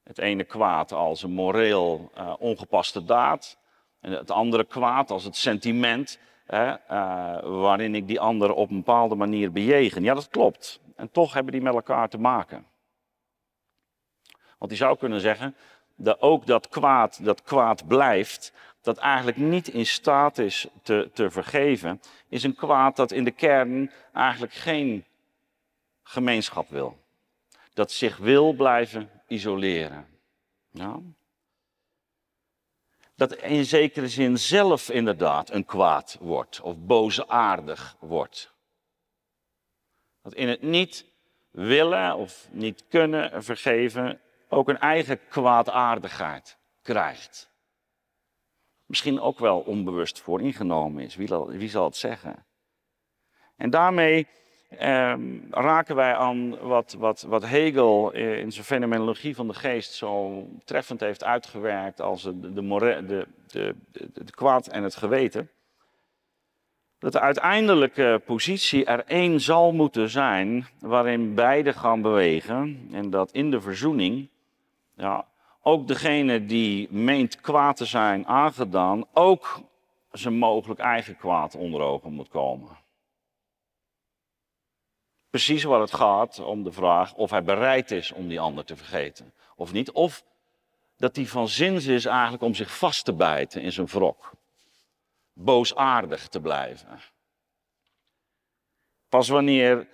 Speaker 1: Het ene kwaad als een moreel uh, ongepaste daad en het andere kwaad als het sentiment hè, uh, waarin ik die ander op een bepaalde manier bejegen. Ja, dat klopt. En toch hebben die met elkaar te maken. Want die zou kunnen zeggen dat ook dat kwaad, dat kwaad blijft, dat eigenlijk niet in staat is te, te vergeven, is een kwaad dat in de kern eigenlijk geen gemeenschap wil. Dat zich wil blijven isoleren. Dat in zekere zin zelf inderdaad een kwaad wordt of boosaardig wordt. Dat in het niet willen of niet kunnen vergeven ook een eigen kwaadaardigheid krijgt. Misschien ook wel onbewust vooringenomen is, wie, wie zal het zeggen? En daarmee ehm, raken wij aan wat, wat, wat Hegel in zijn fenomenologie van de geest zo treffend heeft uitgewerkt als de, de, de, de, de kwaad en het geweten. dat de uiteindelijke positie er één zal moeten zijn waarin beide gaan bewegen. En dat in de verzoening ja, ook degene die meent kwaad te zijn aangedaan, ook zijn mogelijk eigen kwaad onder ogen moet komen. Precies waar het gaat om de vraag of hij bereid is om die ander te vergeten of niet. Of dat hij van zins is eigenlijk om zich vast te bijten in zijn wrok. Boosaardig te blijven. Pas wanneer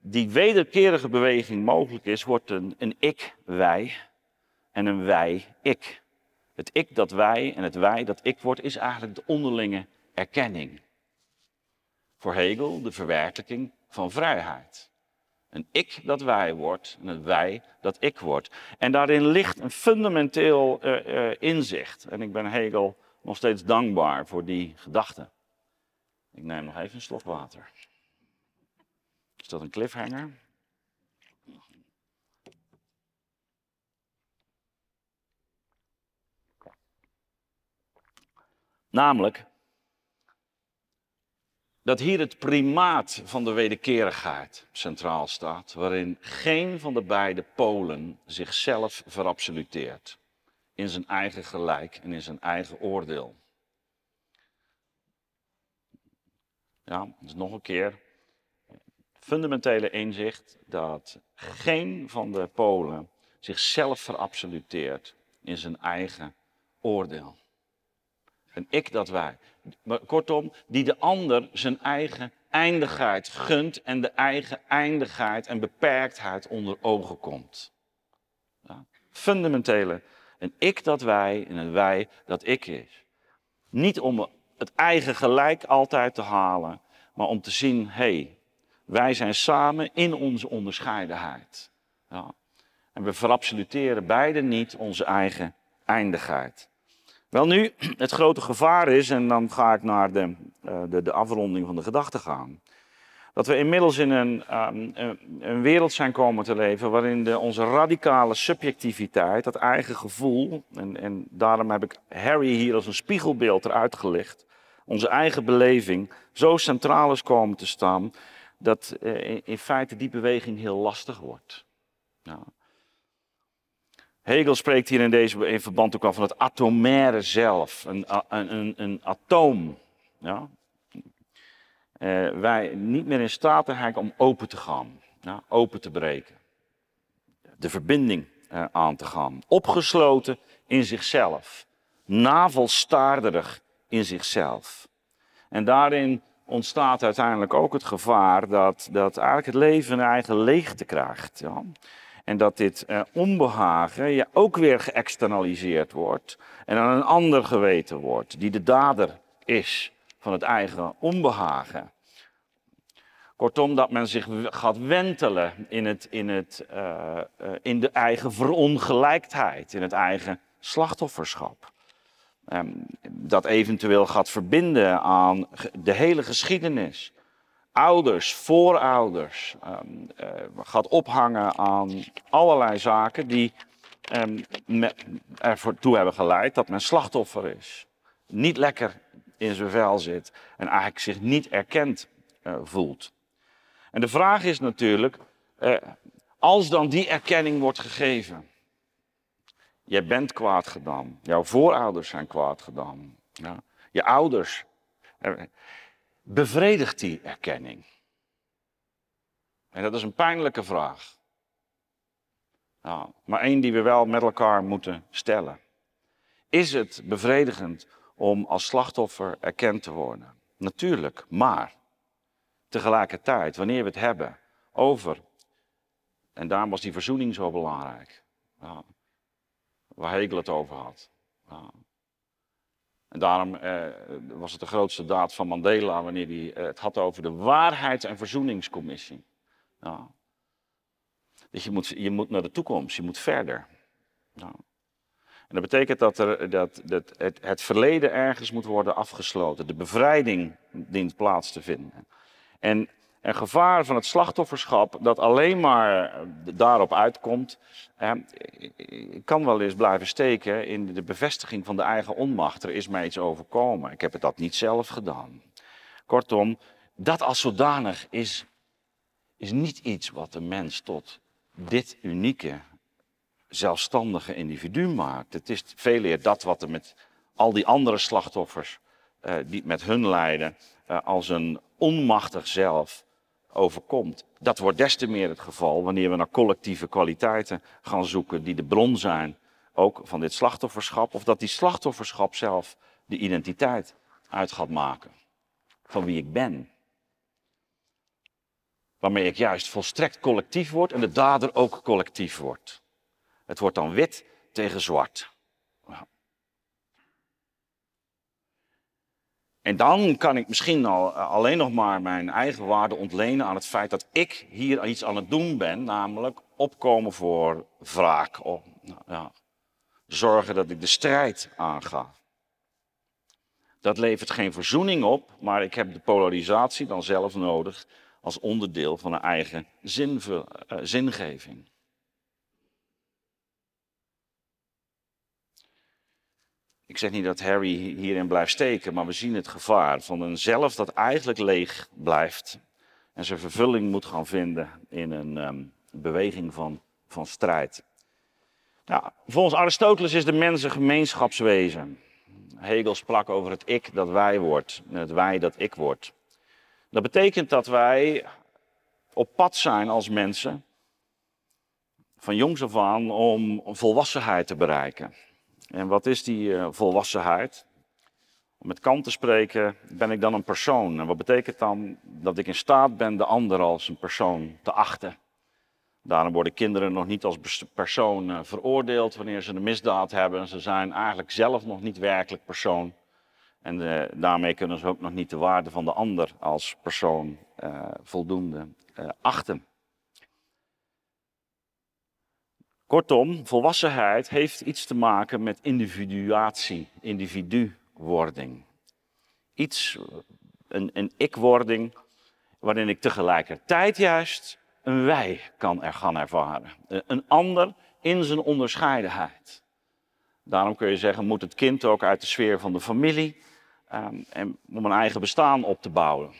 Speaker 1: die wederkerige beweging mogelijk is, wordt een, een ik-wij en een wij-ik. Het ik dat wij en het wij dat ik wordt, is eigenlijk de onderlinge erkenning. Voor Hegel de verwerkelijking van vrijheid. Een ik dat wij wordt en een wij dat ik wordt. En daarin ligt een fundamenteel uh, uh, inzicht. En ik ben Hegel nog steeds dankbaar voor die gedachte. Ik neem nog even een slok water. Dat een cliffhanger? Namelijk dat hier het primaat van de wederkerigheid centraal staat, waarin geen van de beide polen zichzelf verabsoluteert in zijn eigen gelijk en in zijn eigen oordeel. Ja, dus nog een keer. Fundamentele inzicht dat geen van de polen zichzelf verabsoluteert in zijn eigen oordeel. Een ik dat wij. Kortom, die de ander zijn eigen eindigheid gunt en de eigen eindigheid en beperktheid onder ogen komt. Ja, fundamentele, een ik dat wij en een wij dat ik is. Niet om het eigen gelijk altijd te halen, maar om te zien, hé, hey, wij zijn samen in onze onderscheidenheid. Ja. En we verabsoluteren beide niet onze eigen eindigheid. Wel nu, het grote gevaar is, en dan ga ik naar de, uh, de, de, afronding van de gedachte gaan, dat we inmiddels in een, um, een wereld zijn komen te leven waarin de, onze radicale subjectiviteit, dat eigen gevoel, en, en daarom heb ik Harry hier als een spiegelbeeld eruit gelicht, onze eigen beleving, zo centraal is komen te staan, dat uh, in, feite die beweging heel lastig wordt. Ja. Hegel spreekt hier in, deze, in verband ook al van het atomaire zelf, een, een, een, een atoom. Ja? Uh, wij niet meer in staat zijn om open te gaan, open te breken. De verbinding uh, aan te gaan. Opgesloten in zichzelf. Navelstaarderig in zichzelf. En daarin ontstaat uiteindelijk ook het gevaar dat, dat eigenlijk het leven een eigen leegte krijgt. Ja? En dat dit uh, onbehagen ja, ook weer geëxternaliseerd wordt en aan een ander geweten wordt, die de dader is van het eigen onbehagen. Kortom, dat men zich gaat wentelen in, het, in, het, uh, uh, in de eigen verongelijkheid, in het eigen slachtofferschap. Um, dat eventueel gaat verbinden aan de hele geschiedenis ouders, voorouders um, uh, gaat ophangen aan allerlei zaken die um, ervoor toe hebben geleid dat men slachtoffer is. Niet lekker in zijn vel zit en eigenlijk zich niet erkend uh, voelt. En de vraag is natuurlijk, uh, als dan die erkenning wordt gegeven, jij bent kwaad gedaan, jouw voorouders zijn kwaad gedaan, ja, je ouders bevredigt die erkenning? En dat is een pijnlijke vraag. Maar één die we wel met elkaar moeten stellen. Is het bevredigend om als slachtoffer erkend te worden? Natuurlijk, maar tegelijkertijd, wanneer we het hebben over, en daarom was die verzoening zo belangrijk, ja, waar Hegel het over had. En daarom eh, was het de grootste daad van Mandela wanneer hij eh, het had over de Waarheids- en Verzoeningscommissie. Ja. Dus je moet, je moet naar de toekomst, je moet verder. En dat betekent dat, er, dat, dat het, het, verleden ergens moet worden afgesloten. De bevrijding dient plaats te vinden. En een gevaar van het slachtofferschap dat alleen maar daarop uitkomt, eh, kan wel eens blijven steken in de bevestiging van de eigen onmacht. Er is mij iets overkomen. Ik heb het dat niet zelf gedaan. Kortom, dat als zodanig is, is niet iets wat de mens tot dit unieke, zelfstandige individu maakt. Het is veel eer dat wat er met al die andere slachtoffers uh, die met hun lijden als een onmachtig zelf overkomt. Dat wordt des te meer het geval wanneer we naar collectieve kwaliteiten gaan zoeken die de bron zijn ook van dit slachtofferschap, of dat die slachtofferschap zelf de identiteit uit gaat maken van wie ik ben. Waarmee ik juist volstrekt collectief word en de dader ook collectief wordt. Het wordt dan wit tegen zwart. En dan kan ik misschien al, alleen nog maar mijn eigen waarde ontlenen aan het feit dat ik hier iets aan het doen ben, namelijk opkomen voor wraak. Of, nou, ja, zorgen dat ik de strijd aanga. Dat levert geen verzoening op, maar ik heb de polarisatie dan zelf nodig als onderdeel van een eigen uh, zingeving. Ik zeg niet dat Harry hierin blijft steken, maar we zien het gevaar van een zelf dat eigenlijk leeg blijft en zijn vervulling moet gaan vinden in een um, beweging van, van strijd. Nou, volgens Aristoteles is de mens een gemeenschapswezen. Hegel sprak over het ik dat wij wordt, het wij dat ik wordt. Dat betekent dat wij op pad zijn als mensen, van jongs af aan, om volwassenheid te bereiken. En wat is die uh, volwassenheid? Om met Kant te spreken, ben ik dan een persoon. En wat betekent dan dat ik in staat ben de ander als een persoon te achten? Daarom worden kinderen nog niet als persoon uh, veroordeeld wanneer ze een misdaad hebben. Ze zijn eigenlijk zelf nog niet werkelijk persoon. En uh, daarmee kunnen ze ook nog niet de waarde van de ander als persoon uh, voldoende achten. Kortom, volwassenheid heeft iets te maken met individuatie, individuwording. Iets, een, een ik-wording, waarin ik tegelijkertijd juist een wij kan er gaan ervaren. Een ander in zijn onderscheidenheid. Daarom kun je zeggen, moet het kind ook uit de sfeer van de familie um, en om een eigen bestaan op te bouwen.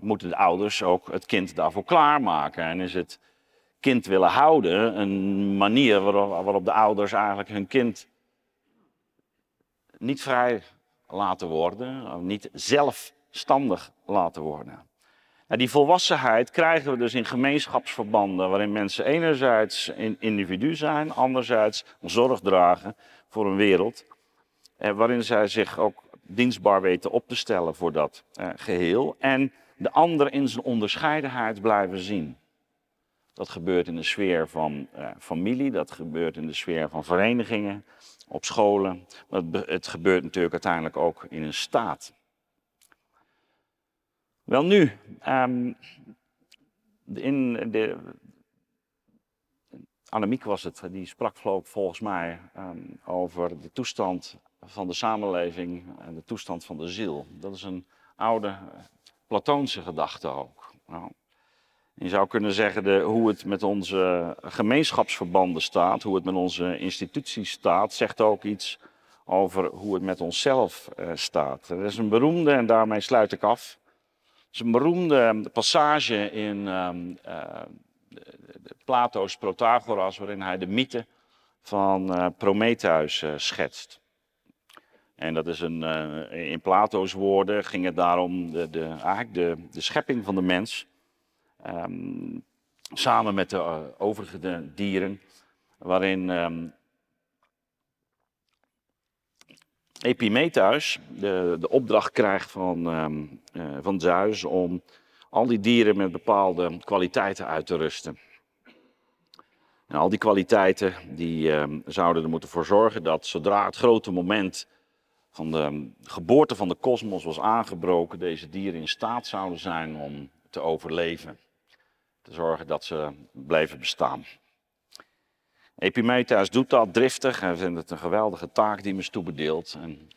Speaker 1: Moeten de ouders ook het kind daarvoor klaarmaken? En is het kind willen houden een manier waarop, waarop de ouders eigenlijk hun kind niet vrij laten worden, niet zelfstandig laten worden? Nou, die volwassenheid krijgen we dus in gemeenschapsverbanden, waarin mensen enerzijds een individu zijn, anderzijds zorg dragen voor een wereld, eh, waarin zij zich ook dienstbaar weten op te stellen voor dat eh, geheel en de ander in zijn onderscheidenheid blijven zien. Dat gebeurt in de sfeer van eh, familie, dat gebeurt in de sfeer van verenigingen, op scholen. Het, het gebeurt natuurlijk uiteindelijk ook in een staat. Wel nu, um, in de, Annemiek was het, die sprak volgens mij um, over de toestand van de samenleving en de toestand van de ziel. Dat is een oude Platoonse gedachte ook. Nou, je zou kunnen zeggen de, hoe het met onze gemeenschapsverbanden staat, hoe het met onze instituties staat, zegt ook iets over hoe het met onszelf uh, staat. Er is een beroemde, en daarmee sluit ik af, is een beroemde passage in um, Plato's Protagoras, waarin hij de mythe van uh, Prometheus schetst. En dat is een, in Plato's woorden ging het daarom de, de, eigenlijk de, de schepping van de mens. Um, samen met de overige dieren, waarin um, Epimetheus de, de opdracht krijgt van, um, van Zeus om al die dieren met bepaalde kwaliteiten uit te rusten. En al die kwaliteiten die, zouden er moeten voor zorgen dat zodra het grote moment van de geboorte van de kosmos was aangebroken, deze dieren in staat zouden zijn om te overleven. Te zorgen dat ze bleven bestaan. Epimetheus doet dat driftig en vindt het een geweldige taak die hem is toebedeeld. En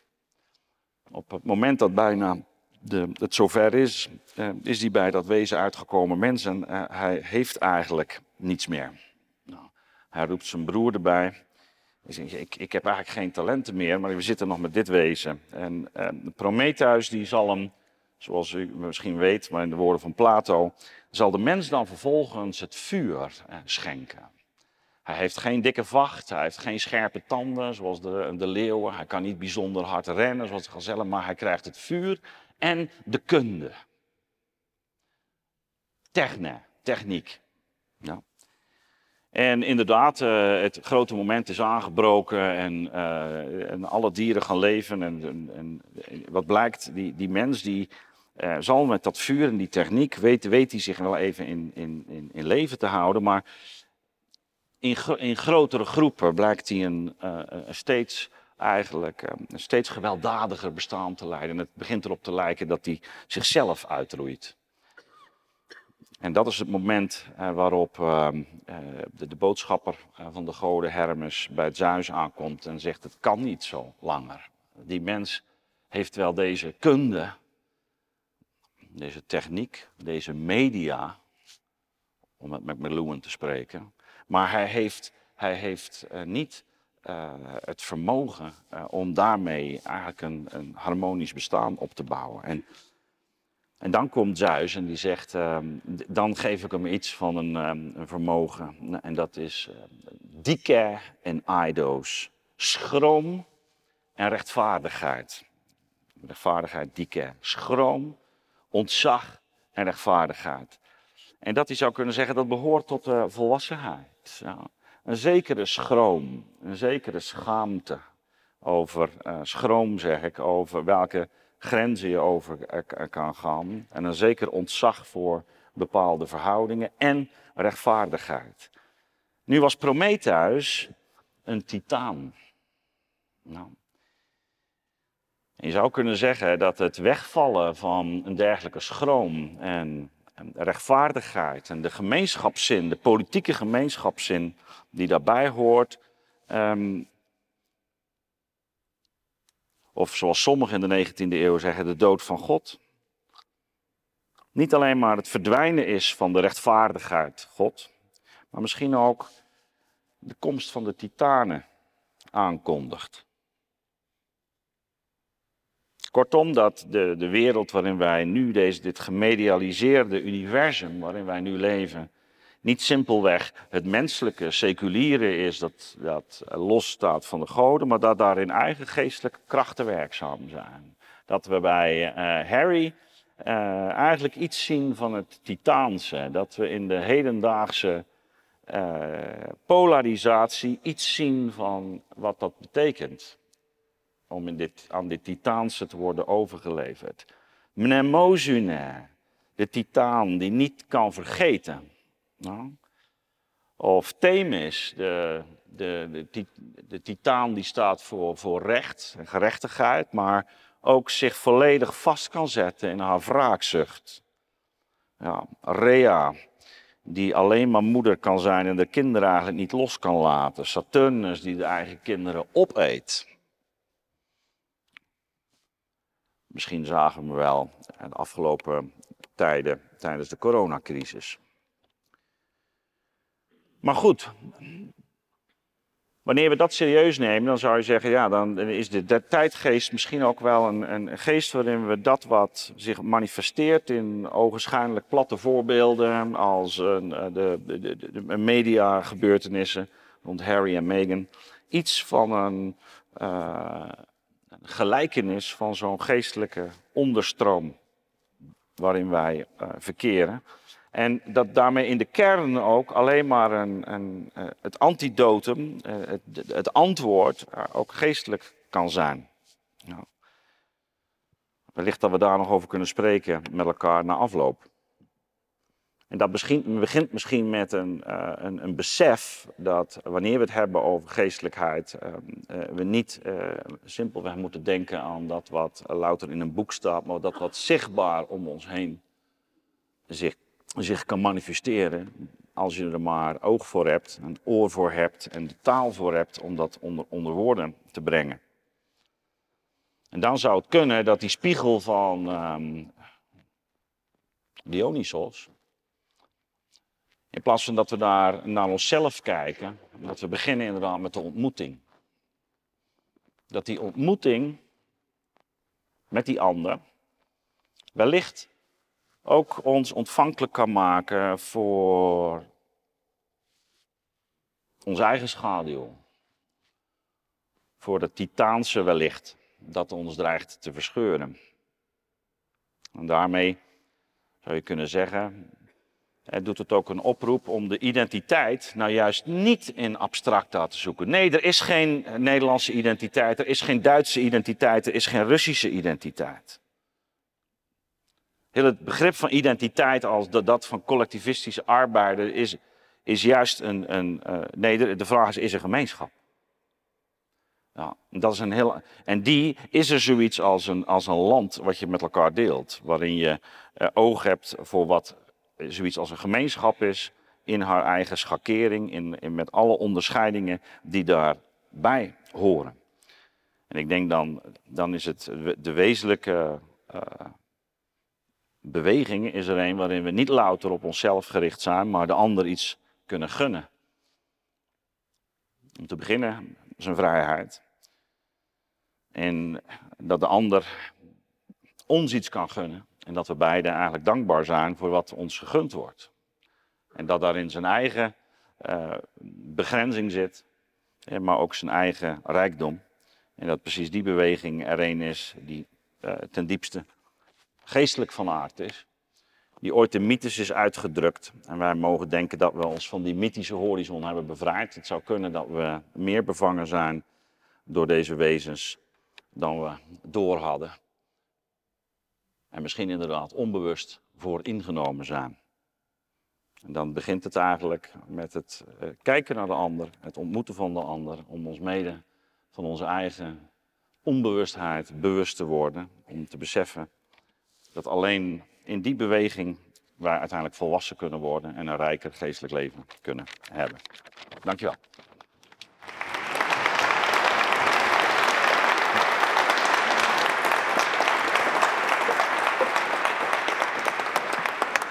Speaker 1: op het moment dat bijna de, het zover is, eh, is hij bij dat wezen uitgekomen mens en eh, hij heeft eigenlijk niets meer. Nou, hij roept zijn broer erbij. Hij zegt, ik, ik heb eigenlijk geen talenten meer, maar we zitten nog met dit wezen. En eh, Prometheus die zal hem zoals u misschien weet, maar in de woorden van Plato, zal de mens dan vervolgens het vuur eh, schenken. Hij heeft geen dikke vacht, hij heeft geen scherpe tanden zoals de, de leeuwen, hij kan niet bijzonder hard rennen zoals de gazellen, maar hij krijgt het vuur en de kunde. Techne, techniek. En inderdaad, uh, het grote moment is aangebroken en, uh, en alle dieren gaan leven. En, en, en, wat blijkt, die, die mens die uh, zal met dat vuur en die techniek, weet, weet hij zich wel even in, in, in, in leven te houden. Maar in, in grotere groepen blijkt hij een, een steeds eigenlijk een steeds gewelddadiger bestaan te leiden. En het begint erop te lijken dat hij zichzelf uitroeit. En dat is het moment waarop uh, de, de, boodschapper van de goden Hermes bij Zeus aankomt en zegt: Het kan niet zo langer. Die mens heeft wel deze kunde, deze techniek, deze media, om het met Meloen te spreken, maar hij heeft, hij heeft niet het vermogen om daarmee eigenlijk een, een harmonisch bestaan op te bouwen. En en dan komt Zeus en die zegt, uh, dan geef ik hem iets van een, een vermogen. En dat is dike en aidos. Schroom en rechtvaardigheid. Rechtvaardigheid, dike. Schroom, ontzag en rechtvaardigheid. En dat hij zou kunnen zeggen, dat behoort tot de volwassenheid. Ja. Een zekere schroom, een zekere schaamte over, uh, schroom zeg ik, over welke grenzen je over kan gaan. En een zeker ontzag voor bepaalde verhoudingen en rechtvaardigheid. Nu was Prometheus een titaan. Nou. Je zou kunnen zeggen dat het wegvallen van een dergelijke schroom en, rechtvaardigheid en de gemeenschapszin, de politieke gemeenschapszin die daarbij hoort, um, of zoals sommigen in de 19e eeuw zeggen, de dood van God. Niet alleen maar het verdwijnen is van de rechtvaardigheid God, maar misschien ook de komst van de titanen aankondigt. Kortom, dat de, de wereld waarin wij nu, deze, dit gemedialiseerde universum waarin wij nu leven, niet simpelweg het menselijke, seculiere is dat, dat losstaat van de goden, maar dat daarin eigen geestelijke krachten werkzaam zijn. Dat we bij uh, Harry uh, eigenlijk iets zien van het Titaanse. Dat we in de hedendaagse uh, polarisatie iets zien van wat dat betekent. Om in dit, aan dit Titaanse te worden overgeleverd. Mnemosune, de Titaan die niet kan vergeten. Of Themis, de, de, de, de, titaan die staat voor, voor recht en gerechtigheid, maar ook zich volledig vast kan zetten in haar wraakzucht. Ja, Rea, die alleen maar moeder kan zijn en de kinderen eigenlijk niet los kan laten. Saturnus, die de eigen kinderen opeet. Misschien zagen we wel de afgelopen tijden tijdens de coronacrisis. Maar goed, wanneer we dat serieus nemen, dan zou je zeggen, ja, dan is de, tijdgeest misschien ook wel een, een, geest waarin we dat wat zich manifesteert in ogenschijnlijk platte voorbeelden als uh, de, de, de, de media gebeurtenissen rond Harry en Meghan, iets van een, uh, gelijkenis van zo'n geestelijke onderstroom waarin wij uh, verkeren. En dat daarmee in de kern ook alleen maar een, een, uh, het antidotum, uh, het, het, antwoord, ook geestelijk kan zijn. Nou, wellicht dat we daar nog over kunnen spreken met elkaar na afloop. En dat begint, misschien met een, een, een, besef dat wanneer we het hebben over geestelijkheid, we niet simpelweg moeten denken aan dat wat louter in een boek staat, maar dat wat zichtbaar om ons heen zich zich kan manifesteren als je er maar oog voor hebt, een oor voor hebt en de taal voor hebt om dat onder, onder woorden te brengen. En dan zou het kunnen dat die spiegel van um, Dionysos, in plaats van dat we daar naar onszelf kijken, dat we beginnen inderdaad met de ontmoeting. Dat die ontmoeting met die ander wellicht ook ons ontvankelijk kan maken voor onze eigen schaduw. Voor het titaanse wellicht dat ons dreigt te verscheuren. En daarmee zou je kunnen zeggen, het doet het ook een oproep om de identiteit nou juist niet in abstracta te zoeken. Nee, er is geen Nederlandse identiteit, er is geen Duitse identiteit, er is geen Russische identiteit. Heel het begrip van identiteit als dat van collectivistische arbeider is, is juist een. een uh, nee, de, vraag is: is er gemeenschap? Dat is een heel, en die is er zoiets als een, als een land wat je met elkaar deelt. Waarin je uh, oog hebt voor wat zoiets als een gemeenschap is. In haar eigen schakering, in, met alle onderscheidingen die daarbij horen. En ik denk dan, dan is het de wezenlijke uh, beweging is er een waarin we niet louter op onszelf gericht zijn, maar de ander iets kunnen gunnen. Om te beginnen zijn vrijheid. En dat de ander ons iets kan gunnen. En dat we beiden eigenlijk dankbaar zijn voor wat ons gegund wordt. En dat daarin zijn eigen uh, begrenzing zit, maar ook zijn eigen rijkdom. En dat precies die beweging er een is die uh, ten diepste geestelijk van aard is. Die ooit de mythes is uitgedrukt. En wij mogen denken dat we ons van die mythische horizon hebben bevrijd. Het zou kunnen dat we meer bevangen zijn door deze wezens dan we door hadden. En misschien inderdaad onbewust voor ingenomen zijn. En dan begint het eigenlijk met het eh, kijken naar de ander, het ontmoeten van de ander, om ons mede van onze eigen onbewustheid bewust te worden, om te beseffen dat alleen in die beweging wij uiteindelijk volwassen kunnen worden en een rijker geestelijk leven kunnen hebben. Dankjewel.